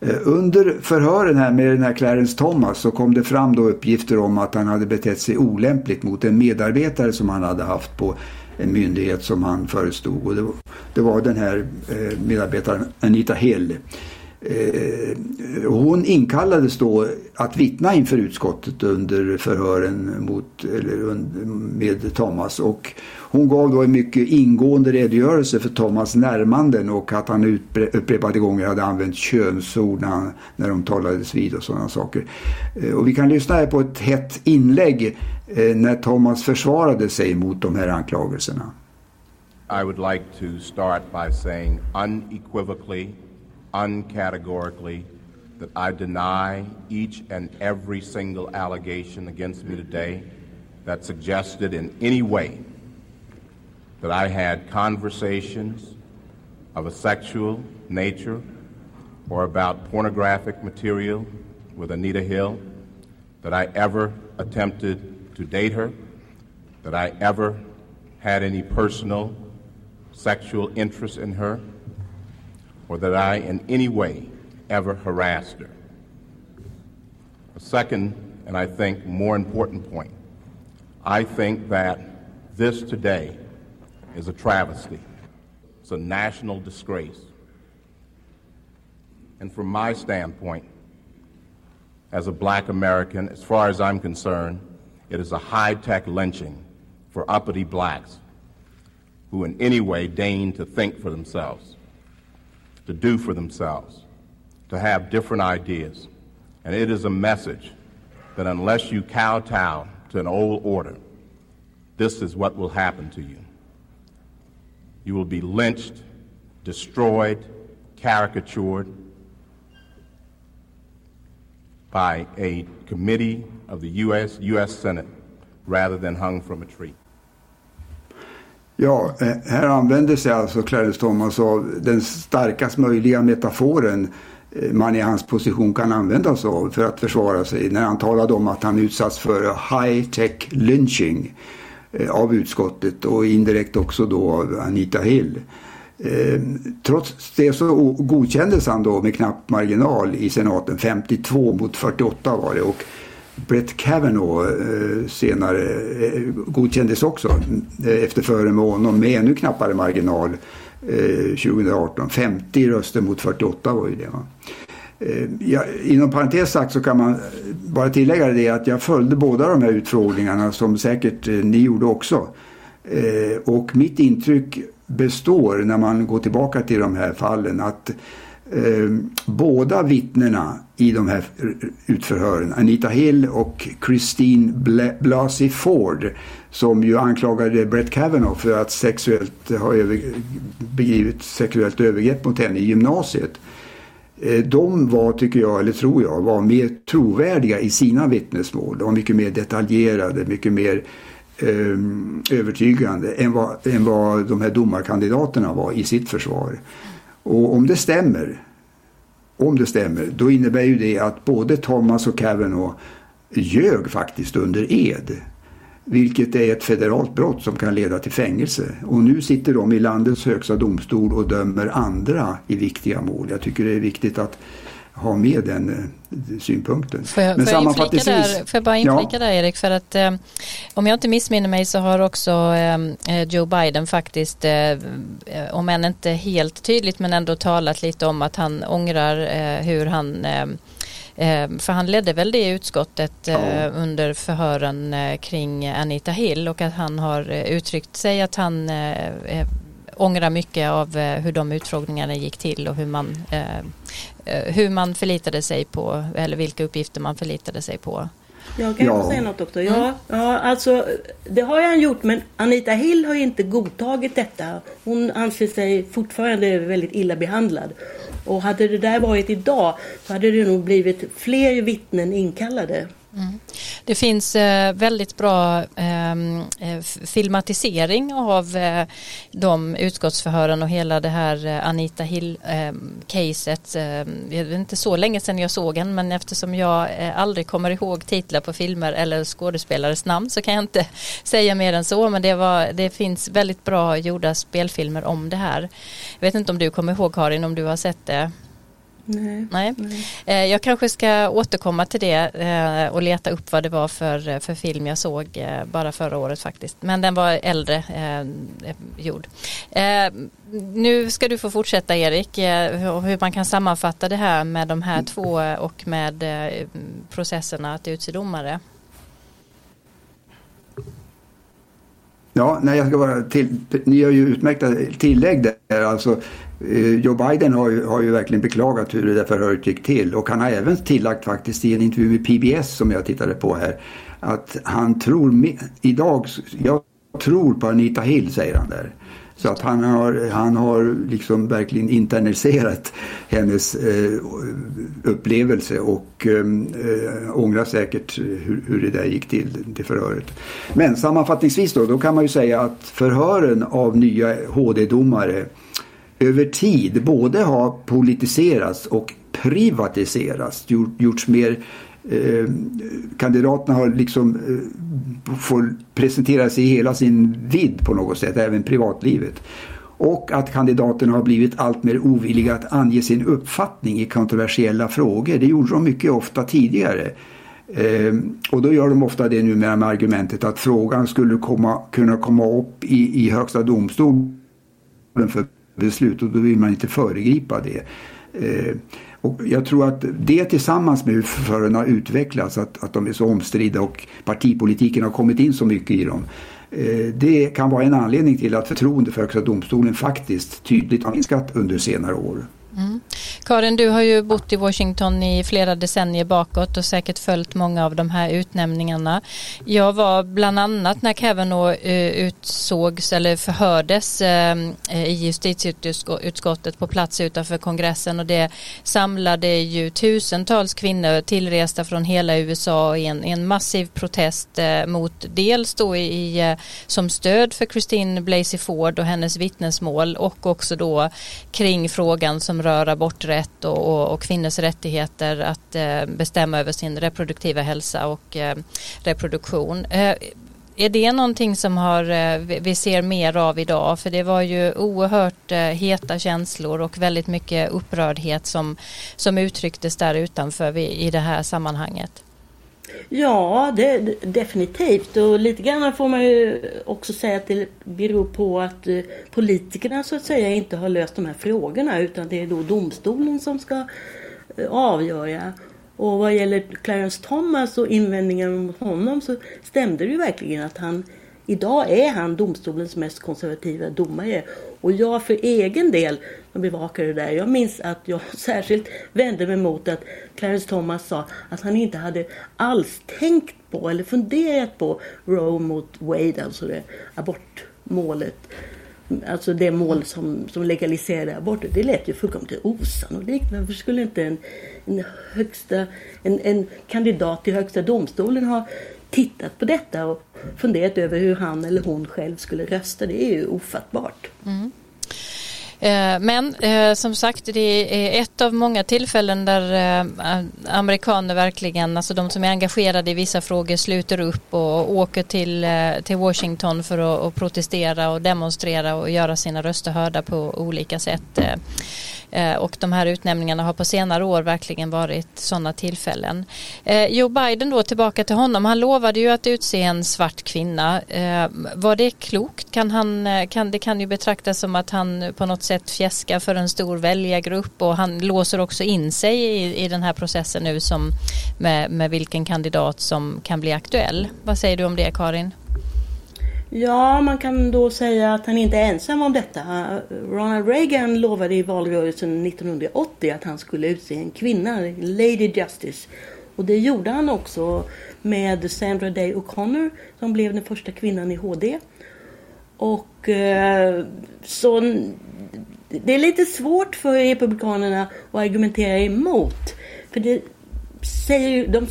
Eh, under förhören här med den här Clarence Thomas så kom det fram då uppgifter om att han hade betett sig olämpligt mot en medarbetare som han hade haft på en myndighet som han förestod. Och det, var, det var den här eh, medarbetaren Anita Hill. Eh, hon inkallades då att vittna inför utskottet under förhören mot, eller, med Thomas och hon gav då en mycket ingående redogörelse för Thomas närmanden och att han upprepade gånger hade använt könsord när, han, när de talades vid och sådana saker. Eh, och vi kan lyssna här på ett hett inlägg eh, när Thomas försvarade sig mot de här anklagelserna. I would like to start by saying unequivocally, uncategorically, that I deny each and every single allegation against me today that suggested in any way that I had conversations of a sexual nature or about pornographic material with Anita Hill, that I ever attempted to date her, that I ever had any personal sexual interest in her, or that I in any way ever harassed her. A second, and I think more important point, I think that this today is a travesty. It's a national disgrace. And from my standpoint, as a black American, as far as I'm concerned, it is a high tech lynching for uppity blacks who in any way deign to think for themselves, to do for themselves, to have different ideas. And it is a message that unless you kowtow to an old order, this is what will happen to you. You will be lynched, destroyed, caricatured by a committee of the U.S. U.S. Senate rather than hung from a tree. Ja, eh, här använder sig alltså Clarence Thomas av den starkast möjliga metaforen eh, man i hans position kan använda sig av för att försvara sig när han talade om att han utsatts för high-tech lynching eh, av utskottet och indirekt också då av Anita Hill. Trots det så godkändes han då med knapp marginal i senaten, 52 mot 48 var det. Och Brett Kavanaugh eh, senare eh, godkändes också eh, efter före med honom med ännu knappare marginal 2018. 50 röster mot 48 var ju det. Va? Ja, inom parentes sagt så kan man bara tillägga det att jag följde båda de här utfrågningarna som säkert ni gjorde också. Och mitt intryck består när man går tillbaka till de här fallen att eh, båda vittnena i de här utförhören, Anita Hill och Christine Blasey Ford, som ju anklagade Brett Kavanaugh för att sexuellt ha över, begrivit sexuellt övergrepp mot henne i gymnasiet. Eh, de var, tycker jag, eller tror jag, var mer trovärdiga i sina vittnesmål. De var mycket mer detaljerade, mycket mer ehm, övertygande än vad, än vad de här domarkandidaterna var i sitt försvar. Och om det stämmer, om det stämmer, då innebär ju det att både Thomas och Kavanaugh ljög faktiskt under ed. Vilket är ett federalt brott som kan leda till fängelse. Och nu sitter de i landets högsta domstol och dömer andra i viktiga mål. Jag tycker det är viktigt att ha med den eh, synpunkten. Får jag, Men får sammanfattningsvis, jag, där, får jag bara inflika ja. där Erik, för att eh, om jag inte missminner mig så har också eh, eh Joe Biden faktiskt, eh, eh, om än inte helt tydligt men ändå talat lite om att han ångrar hur han för han ledde väl det utskottet ja. under förhören kring Anita Hill och att han har uttryckt sig att han ångrar mycket av hur de utfrågningarna gick till och hur man hur man förlitade sig på eller vilka uppgifter man förlitade sig på. Jag kan ja. säga något också. Ja, mm. ja, alltså det har han gjort men Anita Hill har inte godtagit detta. Hon anser sig fortfarande väldigt illa behandlad. Och hade det där varit idag så hade det nog blivit fler vittnen inkallade. Mm. Det finns eh, väldigt bra ehm, eh, filmatisering av eh, de utskottsförhören och hela det här eh, Anita Hill-caset. Ehm, ehm, det är inte så länge sedan jag såg den men eftersom jag eh, aldrig kommer ihåg titlar på filmer eller skådespelares namn så kan jag inte säga mer än så men det, var, det finns väldigt bra gjorda spelfilmer om det här. Jag vet inte om du kommer ihåg Karin om du har sett det? Nej. Nej. Nej. Jag kanske ska återkomma till det eh, och leta upp vad det var för, för film jag såg eh, bara förra året faktiskt. Men den var äldre eh, gjord. Nu ska du få fortsätta Erik, hur man kan sammanfatta det här med de här två och med processerna att utse domare. Ja, nej, jag ska bara till, ni har ju utmärkta tillägg där. Alltså, Eh, Eh, Joe Biden har ju, har ju verkligen beklagat hur det där förhöret gick till och han har även tillagt faktiskt i en intervju med PBS som jag tittade på här att han tror, idag, jag tror på Anita Hill säger han där. Så att han har, han har liksom verkligen internaliserat hennes eh, upplevelse och eh, ångrar säkert hur, hur det där gick till, det förhöret. Men sammanfattningsvis då, då kan man ju säga att förhören av nya HD-domare över tid både har politiserats och privatiserats, gjorts mer eh, kandidaterna har liksom eh, får presentera sig i hela sin vidd på något sätt, även privatlivet. Och att kandidaterna har blivit allt mer ovilliga att ange sin uppfattning i kontroversiella frågor. Det gjorde de mycket ofta tidigare. Eh, och då gör de ofta det numera med argumentet att frågan skulle komma, kunna komma upp i, i Högsta domstolen för beslut och då vill man inte föregripa det. Eh, och jag tror att det tillsammans med hur förhören har utvecklats, att, att de är så omstridda och partipolitiken har kommit in så mycket i dem. Eh, det kan vara en anledning till att förtroende för Högsta domstolen faktiskt tydligt har minskat under senare år. Mm. Karin, du har ju bott i Washington i flera decennier bakåt och säkert följt många av de här utnämningarna. Jag var bland annat när Kavanaugh eh, utsågs eller förhördes eh, i justitieutskottet på plats utanför kongressen och det samlade ju tusentals kvinnor tillresta från hela USA i en, en massiv protest eh, mot dels då i, som stöd för Christine Blasey Ford och hennes vittnesmål och också då kring frågan som rör aborträtt och, och, och kvinnors rättigheter att eh, bestämma över sin reproduktiva hälsa och eh, reproduktion. Eh, är det någonting som har, eh, vi ser mer av idag? För det var ju oerhört eh, heta känslor och väldigt mycket upprördhet som, som uttrycktes där utanför i det här sammanhanget. Ja, det, definitivt. Och lite grann får man ju också säga att det beror på att eh, politikerna så att säga inte har löst de här frågorna utan det är då domstolen som ska eh, avgöra. Och vad gäller Clarence Thomas och invändningarna mot honom så stämde det ju verkligen att han Idag är han domstolens mest konservativa domare. Och jag för egen del, de bevakade det där, jag minns att jag särskilt vände mig mot att Clarence Thomas sa att han inte hade alls tänkt på eller funderat på Roe mot Wade, alltså det abortmålet. Alltså det mål som, som legaliserade aborter. Det lät ju fullkomligt osannolikt. Varför skulle inte en, en, högsta, en, en kandidat till högsta domstolen ha tittat på detta och funderat över hur han eller hon själv skulle rösta. Det är ju ofattbart. Mm. Eh, men eh, som sagt det är ett av många tillfällen där eh, amerikaner verkligen, alltså de som är engagerade i vissa frågor sluter upp och åker till, till Washington för att protestera och demonstrera och göra sina röster hörda på olika sätt. Eh, och de här utnämningarna har på senare år verkligen varit sådana tillfällen. Eh, Joe Biden då tillbaka till honom. Han lovade ju att utse en svart kvinna. Eh, var det klokt? Kan han, kan, det kan ju betraktas som att han på något sätt fjäskar för en stor väljargrupp och han låser också in sig i, i den här processen nu som med, med vilken kandidat som kan bli aktuell. Vad säger du om det Karin? Ja, man kan då säga att han inte är ensam om detta. Eh, Ronald Reagan lovade i valrörelsen 1980 att han skulle utse en kvinna, Lady Justice. Och det gjorde han också med Sandra Day O'Connor som blev den första kvinnan i HD. Och eh, så det är lite svårt för Republikanerna att argumentera emot. För det säger de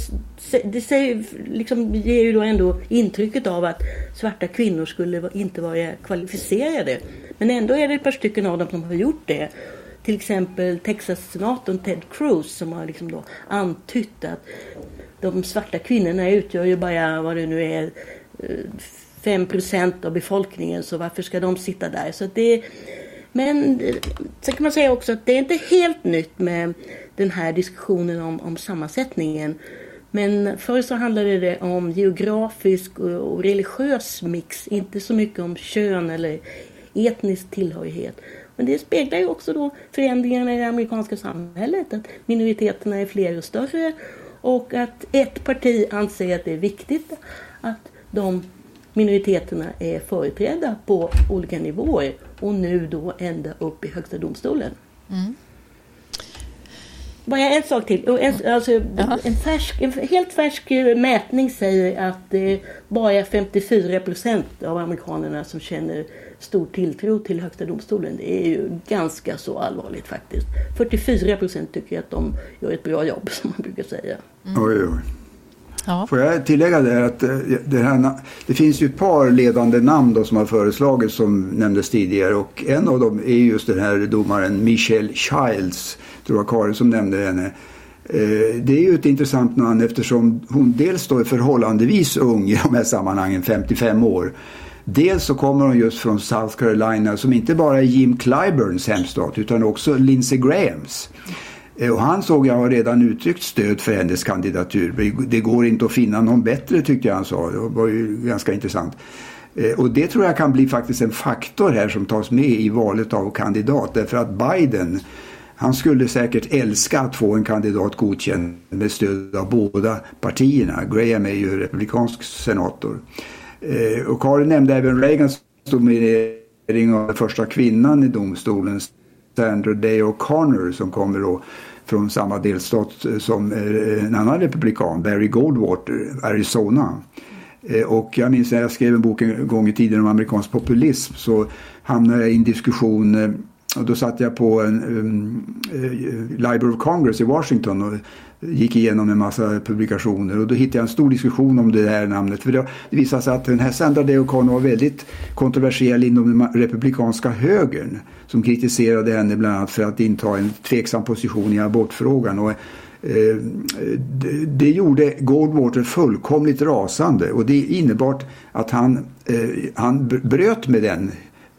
det säger, liksom, ger ju då ändå intrycket av att svarta kvinnor skulle inte vara kvalificerade. Men ändå är det ett par stycken av dem som har gjort det. Till exempel Texas-senatorn Ted Cruz som har liksom då antytt att de svarta kvinnorna utgör ju bara vad det nu är eh, 5 procent av befolkningen så varför ska de sitta där? Så det, men eh, sen kan man säga också att det är inte helt nytt med den här diskussionen om, om sammansättningen. Men förr så handlade det om geografisk och religiös mix, inte så mycket om kön eller etnisk tillhörighet. Men det speglar ju också då förändringarna i det amerikanska samhället, att minoriteterna är fler och större och att ett parti anser att det är viktigt att de minoriteterna är företrädda på olika nivåer och nu då ända upp i Högsta domstolen. Mm. Bara en sak till. En, alltså, en, färsk, en helt färsk mätning säger att det är bara 54 procent av amerikanerna som känner stor tilltro till Högsta domstolen. Det är ju ganska så allvarligt faktiskt. 44 procent tycker att de gör ett bra jobb som man brukar säga. Mm. Oj, oj. Ja. Får jag tillägga det att eh, det, här, det finns ju ett par ledande namn då som har föreslagits som nämndes tidigare och en av dem är just den här domaren Michelle Childs tror jag Karin som nämnde henne. Eh, det är ju ett intressant namn eftersom hon dels då är förhållandevis ung i de här sammanhangen, 55 år. Dels så kommer hon just från South Carolina som inte bara är Jim Clyburns hemstad utan också Lindsey Grahams. Eh, och han såg jag har redan uttryckt stöd för hennes kandidatur. Det går inte att finna någon bättre tyckte jag han sa. Det var ju ganska intressant. Eh, och det tror jag kan bli faktiskt en faktor här som tas med i valet av kandidat. Därför att Biden han skulle säkert älska att få en kandidat godkänd med stöd av båda partierna. Graham är ju republikansk senator. Eh, och Karin nämnde även Reagans nominering av den första kvinnan i domstolen, Sandra Day O'Connor som kommer då från samma delstat eh, som eh, en annan republikan, Barry Goldwater, Arizona. Eh, och jag minns när jag skrev en bok en gång i tiden om amerikansk populism så hamnade jag i en diskussion och då satt jag på en um, Library of Congress i Washington och gick igenom en massa publikationer och då hittade jag en stor diskussion om det här namnet. För det, visade sig att den här Sandra Day O'Connor var väldigt kontroversiell inom den republikanska högern som kritiserade henne bland annat för att inta en tveksam position i abortfrågan. Och, eh, det, gjorde Goldwater fullkomligt rasande och det innebar att han, eh, han bröt med den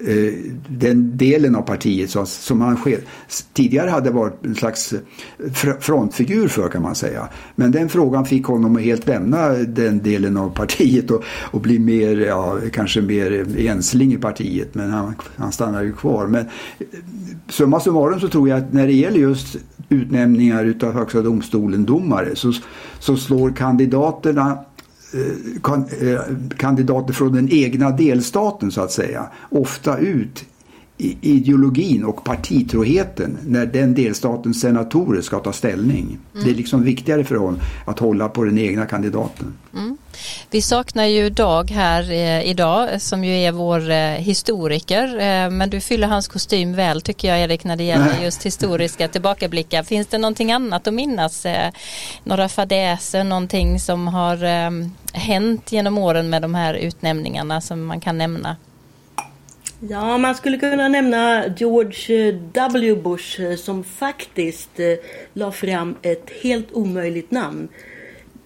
Eh, den delen av partiet som han tidigare hade varit en slags frontfigur för kan man säga. Men den frågan fick honom att helt lämna den delen av partiet och, och bli mer, ja, kanske mer ensling i partiet. Men han, han stannar ju kvar. Men eh, summa summarum så tror jag att när det gäller just utnämningar utav Högsta domstolen domare så, så slår kandidaterna Eh, eh, kandidater från den egna delstaten så att säga ofta ut ideologin och partitroheten när den delstatens senatorer ska ta ställning. Mm. Det är liksom viktigare för honom att hålla på den egna kandidaten. Mm. Vi saknar ju Dag här eh, idag som ju är vår eh, historiker eh, men du fyller hans kostym väl tycker jag Erik när det gäller just historiska tillbakablickar. Finns det någonting annat att minnas? Eh, några fadäser, någonting som har eh, hänt genom åren med de här utnämningarna som man kan nämna? Ja, man skulle kunna nämna George W. Bush eh, som faktiskt eh, la fram ett helt omöjligt namn.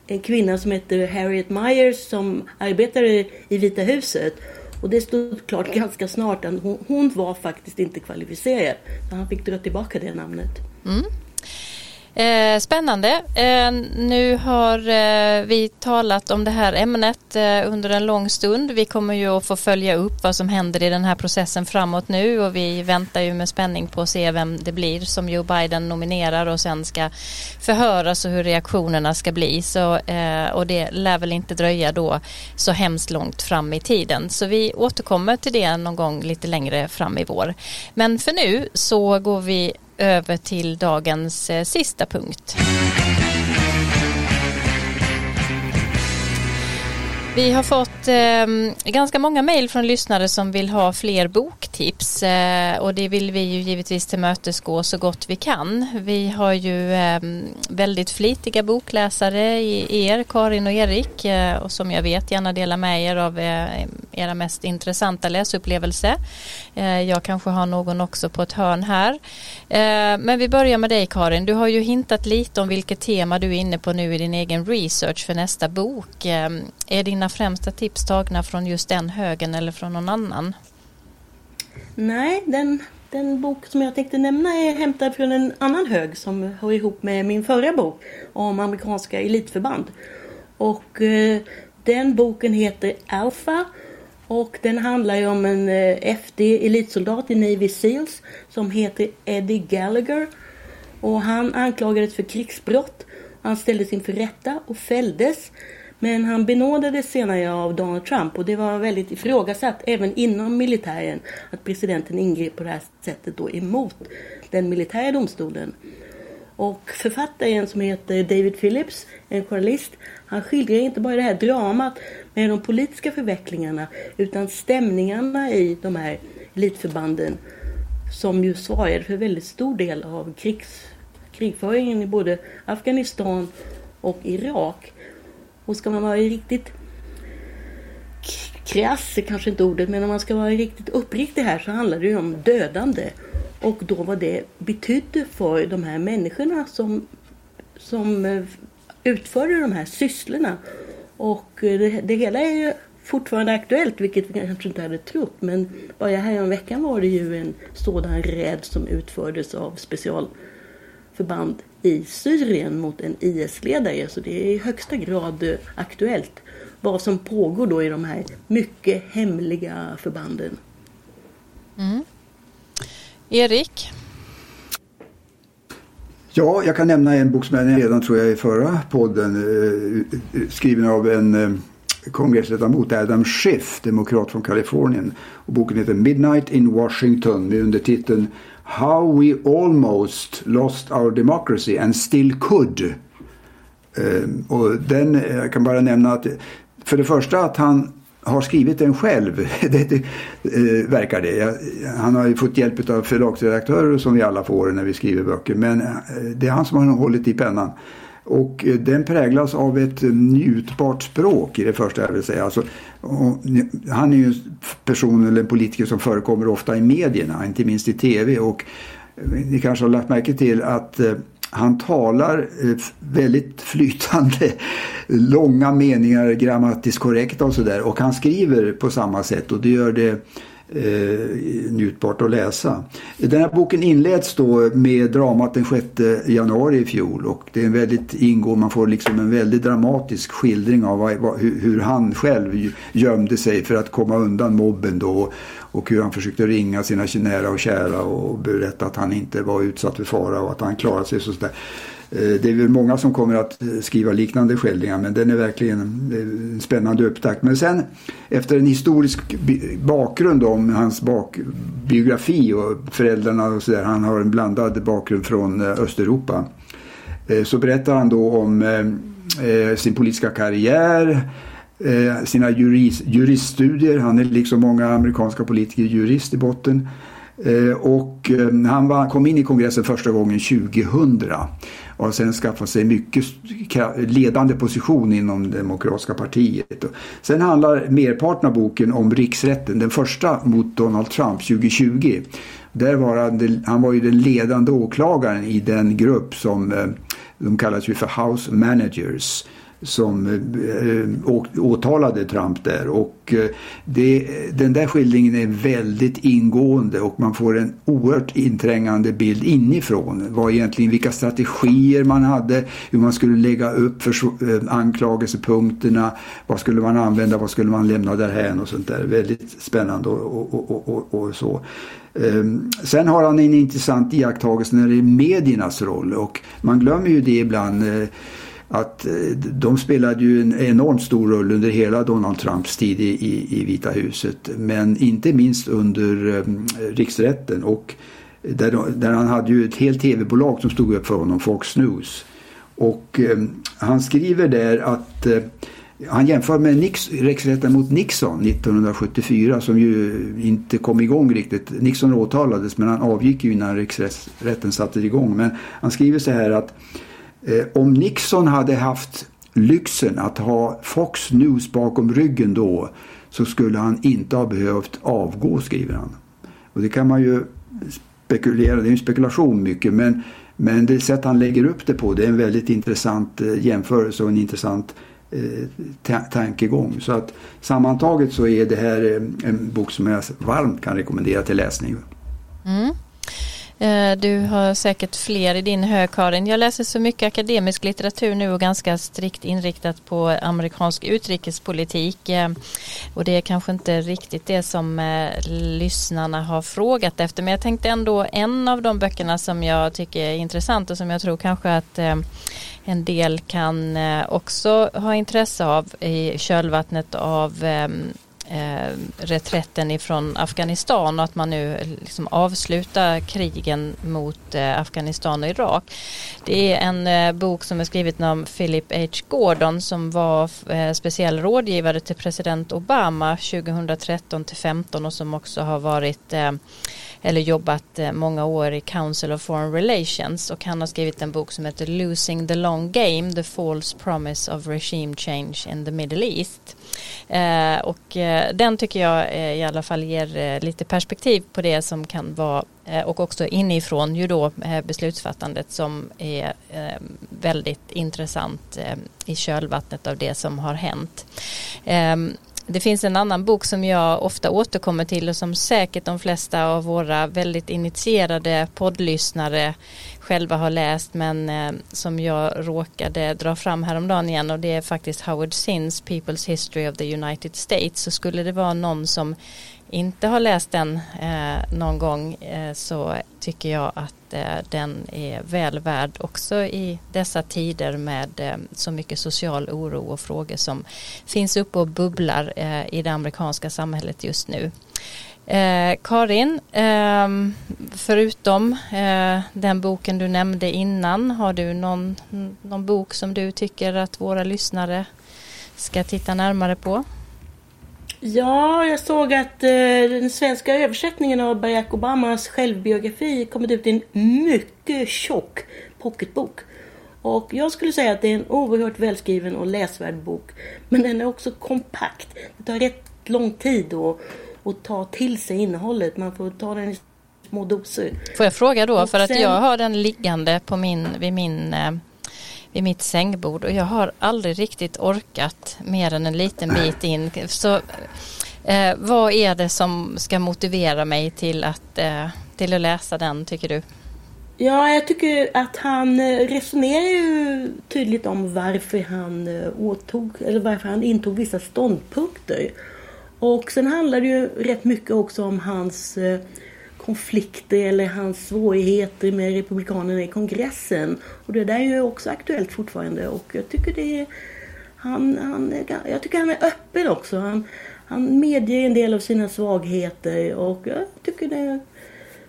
En kvinna som heter Harriet Myers som arbetade i Vita huset. Och det stod klart ganska snart att hon, hon var faktiskt inte kvalificerad. Så han fick dra tillbaka det namnet. Mm. Eh, spännande. Eh, nu har eh, vi talat om det här ämnet eh, under en lång stund. Vi kommer ju att få följa upp vad som händer i den här processen framåt nu och vi väntar ju med spänning på att se vem det blir som Joe Biden nominerar och sen ska förhöras och hur reaktionerna ska bli. Så, eh, och det lär väl inte dröja då så hemskt långt fram i tiden. Så vi återkommer till det någon gång lite längre fram i vår. Men för nu så går vi över till dagens eh, sista punkt. Vi har fått eh, ganska många mejl från lyssnare som vill ha fler boktips eh, och det vill vi ju givetvis tillmötesgå så gott vi kan. Vi har ju eh, väldigt flitiga bokläsare i er, Karin och Erik, eh, och som jag vet gärna delar med er av eh, era mest intressanta läsupplevelse. Eh, jag kanske har någon också på ett hörn här. Eh, men vi börjar med dig Karin. Du har ju hintat lite om vilket tema du är inne på nu i din egen research för nästa bok. Ehm, är dina dina främsta tips tagna från just den högen eller från någon annan? Nej, den, den bok som jag tänkte nämna är hämtad från en annan hög som hör ihop med min förra bok om amerikanska elitförband. Och eh, den boken heter Alpha och den handlar ju om en eh, FD elitsoldat i Navy Seals som heter Eddie Gallagher. Och han anklagades för krigsbrott. Han ställdes inför rätta och fälldes. Men han benådades senare av Donald Trump och det var väldigt ifrågasatt även inom militären att presidenten ingrep på det här sättet då emot den militära domstolen. Och författaren som heter David Phillips, en journalist, han skildrar inte bara det här dramat med de politiska förvecklingarna utan stämningarna i de här elitförbanden som ju svarade för väldigt stor del av krigs, krigföringen i både Afghanistan och Irak. Och ska man vara riktigt krass kanske inte ordet, men om man ska vara riktigt uppriktig här så handlar det ju om dödande. Och då vad det betydde för de här människorna som, som eh, utförde de här sysslorna. Och eh, det, det hela är ju fortfarande aktuellt, vilket vi kanske inte hade trott. Men bara här veckan var det ju en sådan räd som utfördes av specialförband i Syrien mot en IS-ledare. Så det är i högsta grad eh, aktuellt vad som pågår då i de här mycket hemliga förbanden. Mm. Erik? Ja, jag kan nämna en bok som jag redan tror jag i förra podden, eh, skriven av en kongressledamot Adam Schiff, demokrat från Kalifornien. Och boken heter Midnight in Washington med undertiteln How we almost lost our democracy and still could. Ehm, och den, jag kan bara nämna att för det första att han har skrivit den själv, det, det eh, verkar det. Han har ju fått hjälp av förlagsredaktörer som vi alla får när vi skriver böcker. Men eh, det är han som har hållit i pennan. Och eh, den präglas av ett njutbart språk i det första jag vill säga. Alltså, han är ju en person eller en politiker som förekommer ofta i medierna, inte minst i tv. Och eh, ni kanske har lagt märke till att eh, han talar väldigt flytande, långa meningar, grammatiskt korrekta och sådär. Och han skriver på samma sätt och det gör det eh, njutbart att läsa. Den här boken inleds då med dramat den 6 januari i fjol och det är en väldigt ingående, man får liksom en väldigt dramatisk skildring av vad, vad, hur, han själv gömde sig för att komma undan mobben då och hur han försökte ringa sina nära och kära och berätta att han inte var utsatt för fara och att han klarade sig. Och sådär. Eh, det är väl många som kommer att eh, skriva liknande skildringar men den är verkligen en spännande upptakt. Men sen efter en historisk bakgrund om hans bak, biografi och föräldrarna och sådär. Han har en blandad bakgrund från eh, Östeuropa. Så berättar han då om sin politiska karriär sina juriststudier. Han är liksom många amerikanska politiker jurist i botten. Och han var, kom in i kongressen första gången 2000 och har sen skaffat sig mycket ledande position inom Demokratiska partiet. Sen handlar merparten av boken om riksrätten, den första mot Donald Trump 2020. Där var han, han var ju den ledande åklagaren i den grupp som eh, de kallas ju för House Managers som eh, eh åtalade Trump där. Och eh, det, den där skildringen är väldigt ingående och man får en oerhört inträngande bild inifrån. Vad egentligen, vilka strategier man hade, hur man skulle lägga upp för, eh, anklagelsepunkterna, vad skulle man använda, vad skulle man lämna därhän och sånt där. Väldigt spännande och, och, och, och så. Ehm, sen har han en intressant iakttagelse när det är mediernas roll och man glömmer ju det ibland. Eh, att eh, de spelade ju en enormt stor roll under hela Donald Trumps tid i, i, i Vita huset. Men inte minst under um, riksrätten och där, där, han hade ju ett helt tv-bolag som stod upp för honom, Fox News. Och um, han skriver där att uh, han jämför med Nix, riksrätten mot Nixon 1974 som ju inte kom igång riktigt. Nixon åtalades men han avgick ju innan riksrätten satte igång. Men han skriver så här att Eh, Eh, om Nixon hade haft lyxen att ha Fox News bakom ryggen då så skulle han inte ha behövt avgå, skriver han. Och det kan man ju spekulera, det är en spekulation mycket, men, men det sätt han lägger upp det på det är en väldigt intressant eh, jämförelse och en intressant eh, tankegång. Så att sammantaget så är det här eh, en bok som jag varmt kan rekommendera till läsning. Mm. Eh, du har säkert fler i din hög Karin. Jag läser så mycket akademisk litteratur nu och ganska strikt inriktat på amerikansk utrikespolitik. Eh, och det är kanske inte riktigt det som eh, lyssnarna har frågat efter. Men jag tänkte ändå en av de böckerna som jag tycker är intressant och som jag tror kanske att en del kan också ha intresse av i kölvattnet av eh, reträtten ifrån Afghanistan och att man nu liksom avslutar krigen mot eh, Afghanistan och Irak. Det är en eh, bok som är skriven av Philip H. Gordon som var eh, speciell rådgivare till president Obama 2013 till 15 och som också har varit eh, eller jobbat eh, många år i Council of Foreign Relations och han har skrivit en bok som heter Losing the Long Game The False Promise of Regime Change in the Middle East. Eh, och eh, den tycker jag eh, i alla fall ger eh, lite perspektiv på det som kan vara eh, och också inifrån ju då eh, beslutsfattandet som är väldigt intressant i kölvattnet av det som har hänt. Ehm, det finns en annan bok som jag ofta återkommer till och som säkert de flesta av våra väldigt initierade poddlyssnare själva har läst men eh, som jag råkade dra fram häromdagen igen och det är faktiskt Howard Zins People's History of the United States så skulle det vara någon som inte har läst den eh, någon gång eh, så tycker jag att eh, den är väl värd också i dessa tider med eh, så mycket social oro och frågor som finns uppe och bubblar eh, i det amerikanska samhället just nu. Eh, Karin, eh, förutom eh, den boken du nämnde innan, har du någon, någon bok som du tycker att våra lyssnare ska titta närmare på? Ja, jag såg att eh, den svenska översättningen av Barack Obamas självbiografi kommit ut i en mycket tjock pocketbok. Och jag skulle säga att det är en oerhört välskriven och läsvärd bok. Men den är också kompakt. Det tar rätt lång tid att, att ta till sig innehållet. Man får ta den i små doser. Får jag fråga då, och för sen... att jag har den liggande på min, vid min eh, vid mitt sängbord och jag har aldrig riktigt orkat mer än en liten bit in. Så eh, vad är det som ska motivera mig till att, eh, till att läsa den tycker du? Ja, jag tycker att han eh, resonerar ju tydligt om varför han eh, åtog, eller varför han intog vissa ståndpunkter. Och sen handlar det ju rätt mycket också om hans eh, konflikter eller hans svårigheter med Republikanerna i kongressen. Och det där är ju också aktuellt fortfarande och jag tycker det är, han, han, jag tycker han är öppen också. Han, han medger en del av sina svagheter och jag tycker det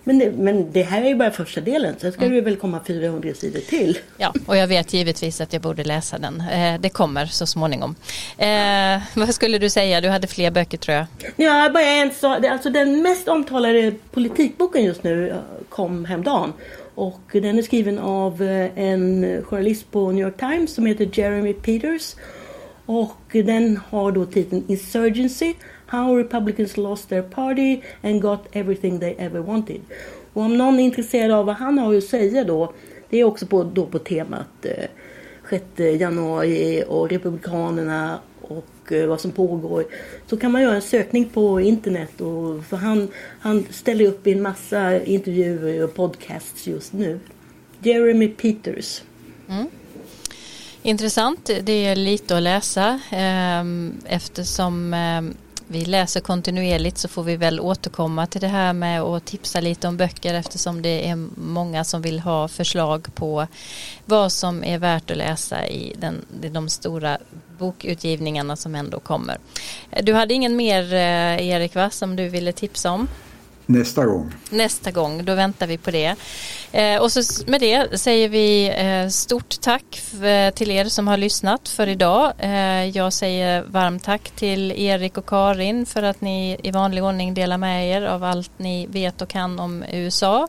men det, men det här är ju bara första delen, sen ska mm. det väl komma 400 sidor till. Ja, och jag vet givetvis att jag borde läsa den. Eh, det kommer så småningom. Eh, vad skulle du säga? Du hade fler böcker tror jag. Ja, bara en sak. Alltså den mest omtalade politikboken just nu eh, kom häromdagen. Och den är skriven av eh, en journalist på New York Times som heter Jeremy Peters. Och den har då titeln Insurgency How Republicans Lost Their Party and Got Everything They Ever Wanted. Och om någon är intresserad av vad han har att säga då, det är också på, då på temat eh, 6 januari och Republikanerna och eh, vad som pågår. Så kan man göra en sökning på internet och för han, han ställer upp i en massa intervjuer och podcasts just nu. Jeremy Peters. Mm. Intressant, det är lite att läsa eh, eftersom eh, vi läser kontinuerligt så får vi väl återkomma till det här med att tipsa lite om böcker eftersom det är många som vill ha förslag på vad som är värt att läsa i den, de stora bokutgivningarna som ändå kommer. Du hade ingen mer eh, Erik va, som du ville tipsa om? Nästa gång. Nästa gång, då väntar vi på det. Eh, och så med det säger vi eh, stort tack för, eh, till er som har lyssnat för idag. Eh, jag säger varmt tack till Erik och Karin för att ni i vanlig ordning delar med er av allt ni vet och kan om USA.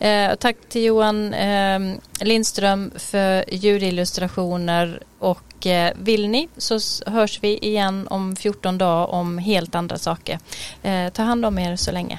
Eh, tack till Johan eh, Lindström för ljudillustrationer och eh, vill ni så hörs vi igen om 14 dagar om helt andra saker. Eh, ta hand om er så länge.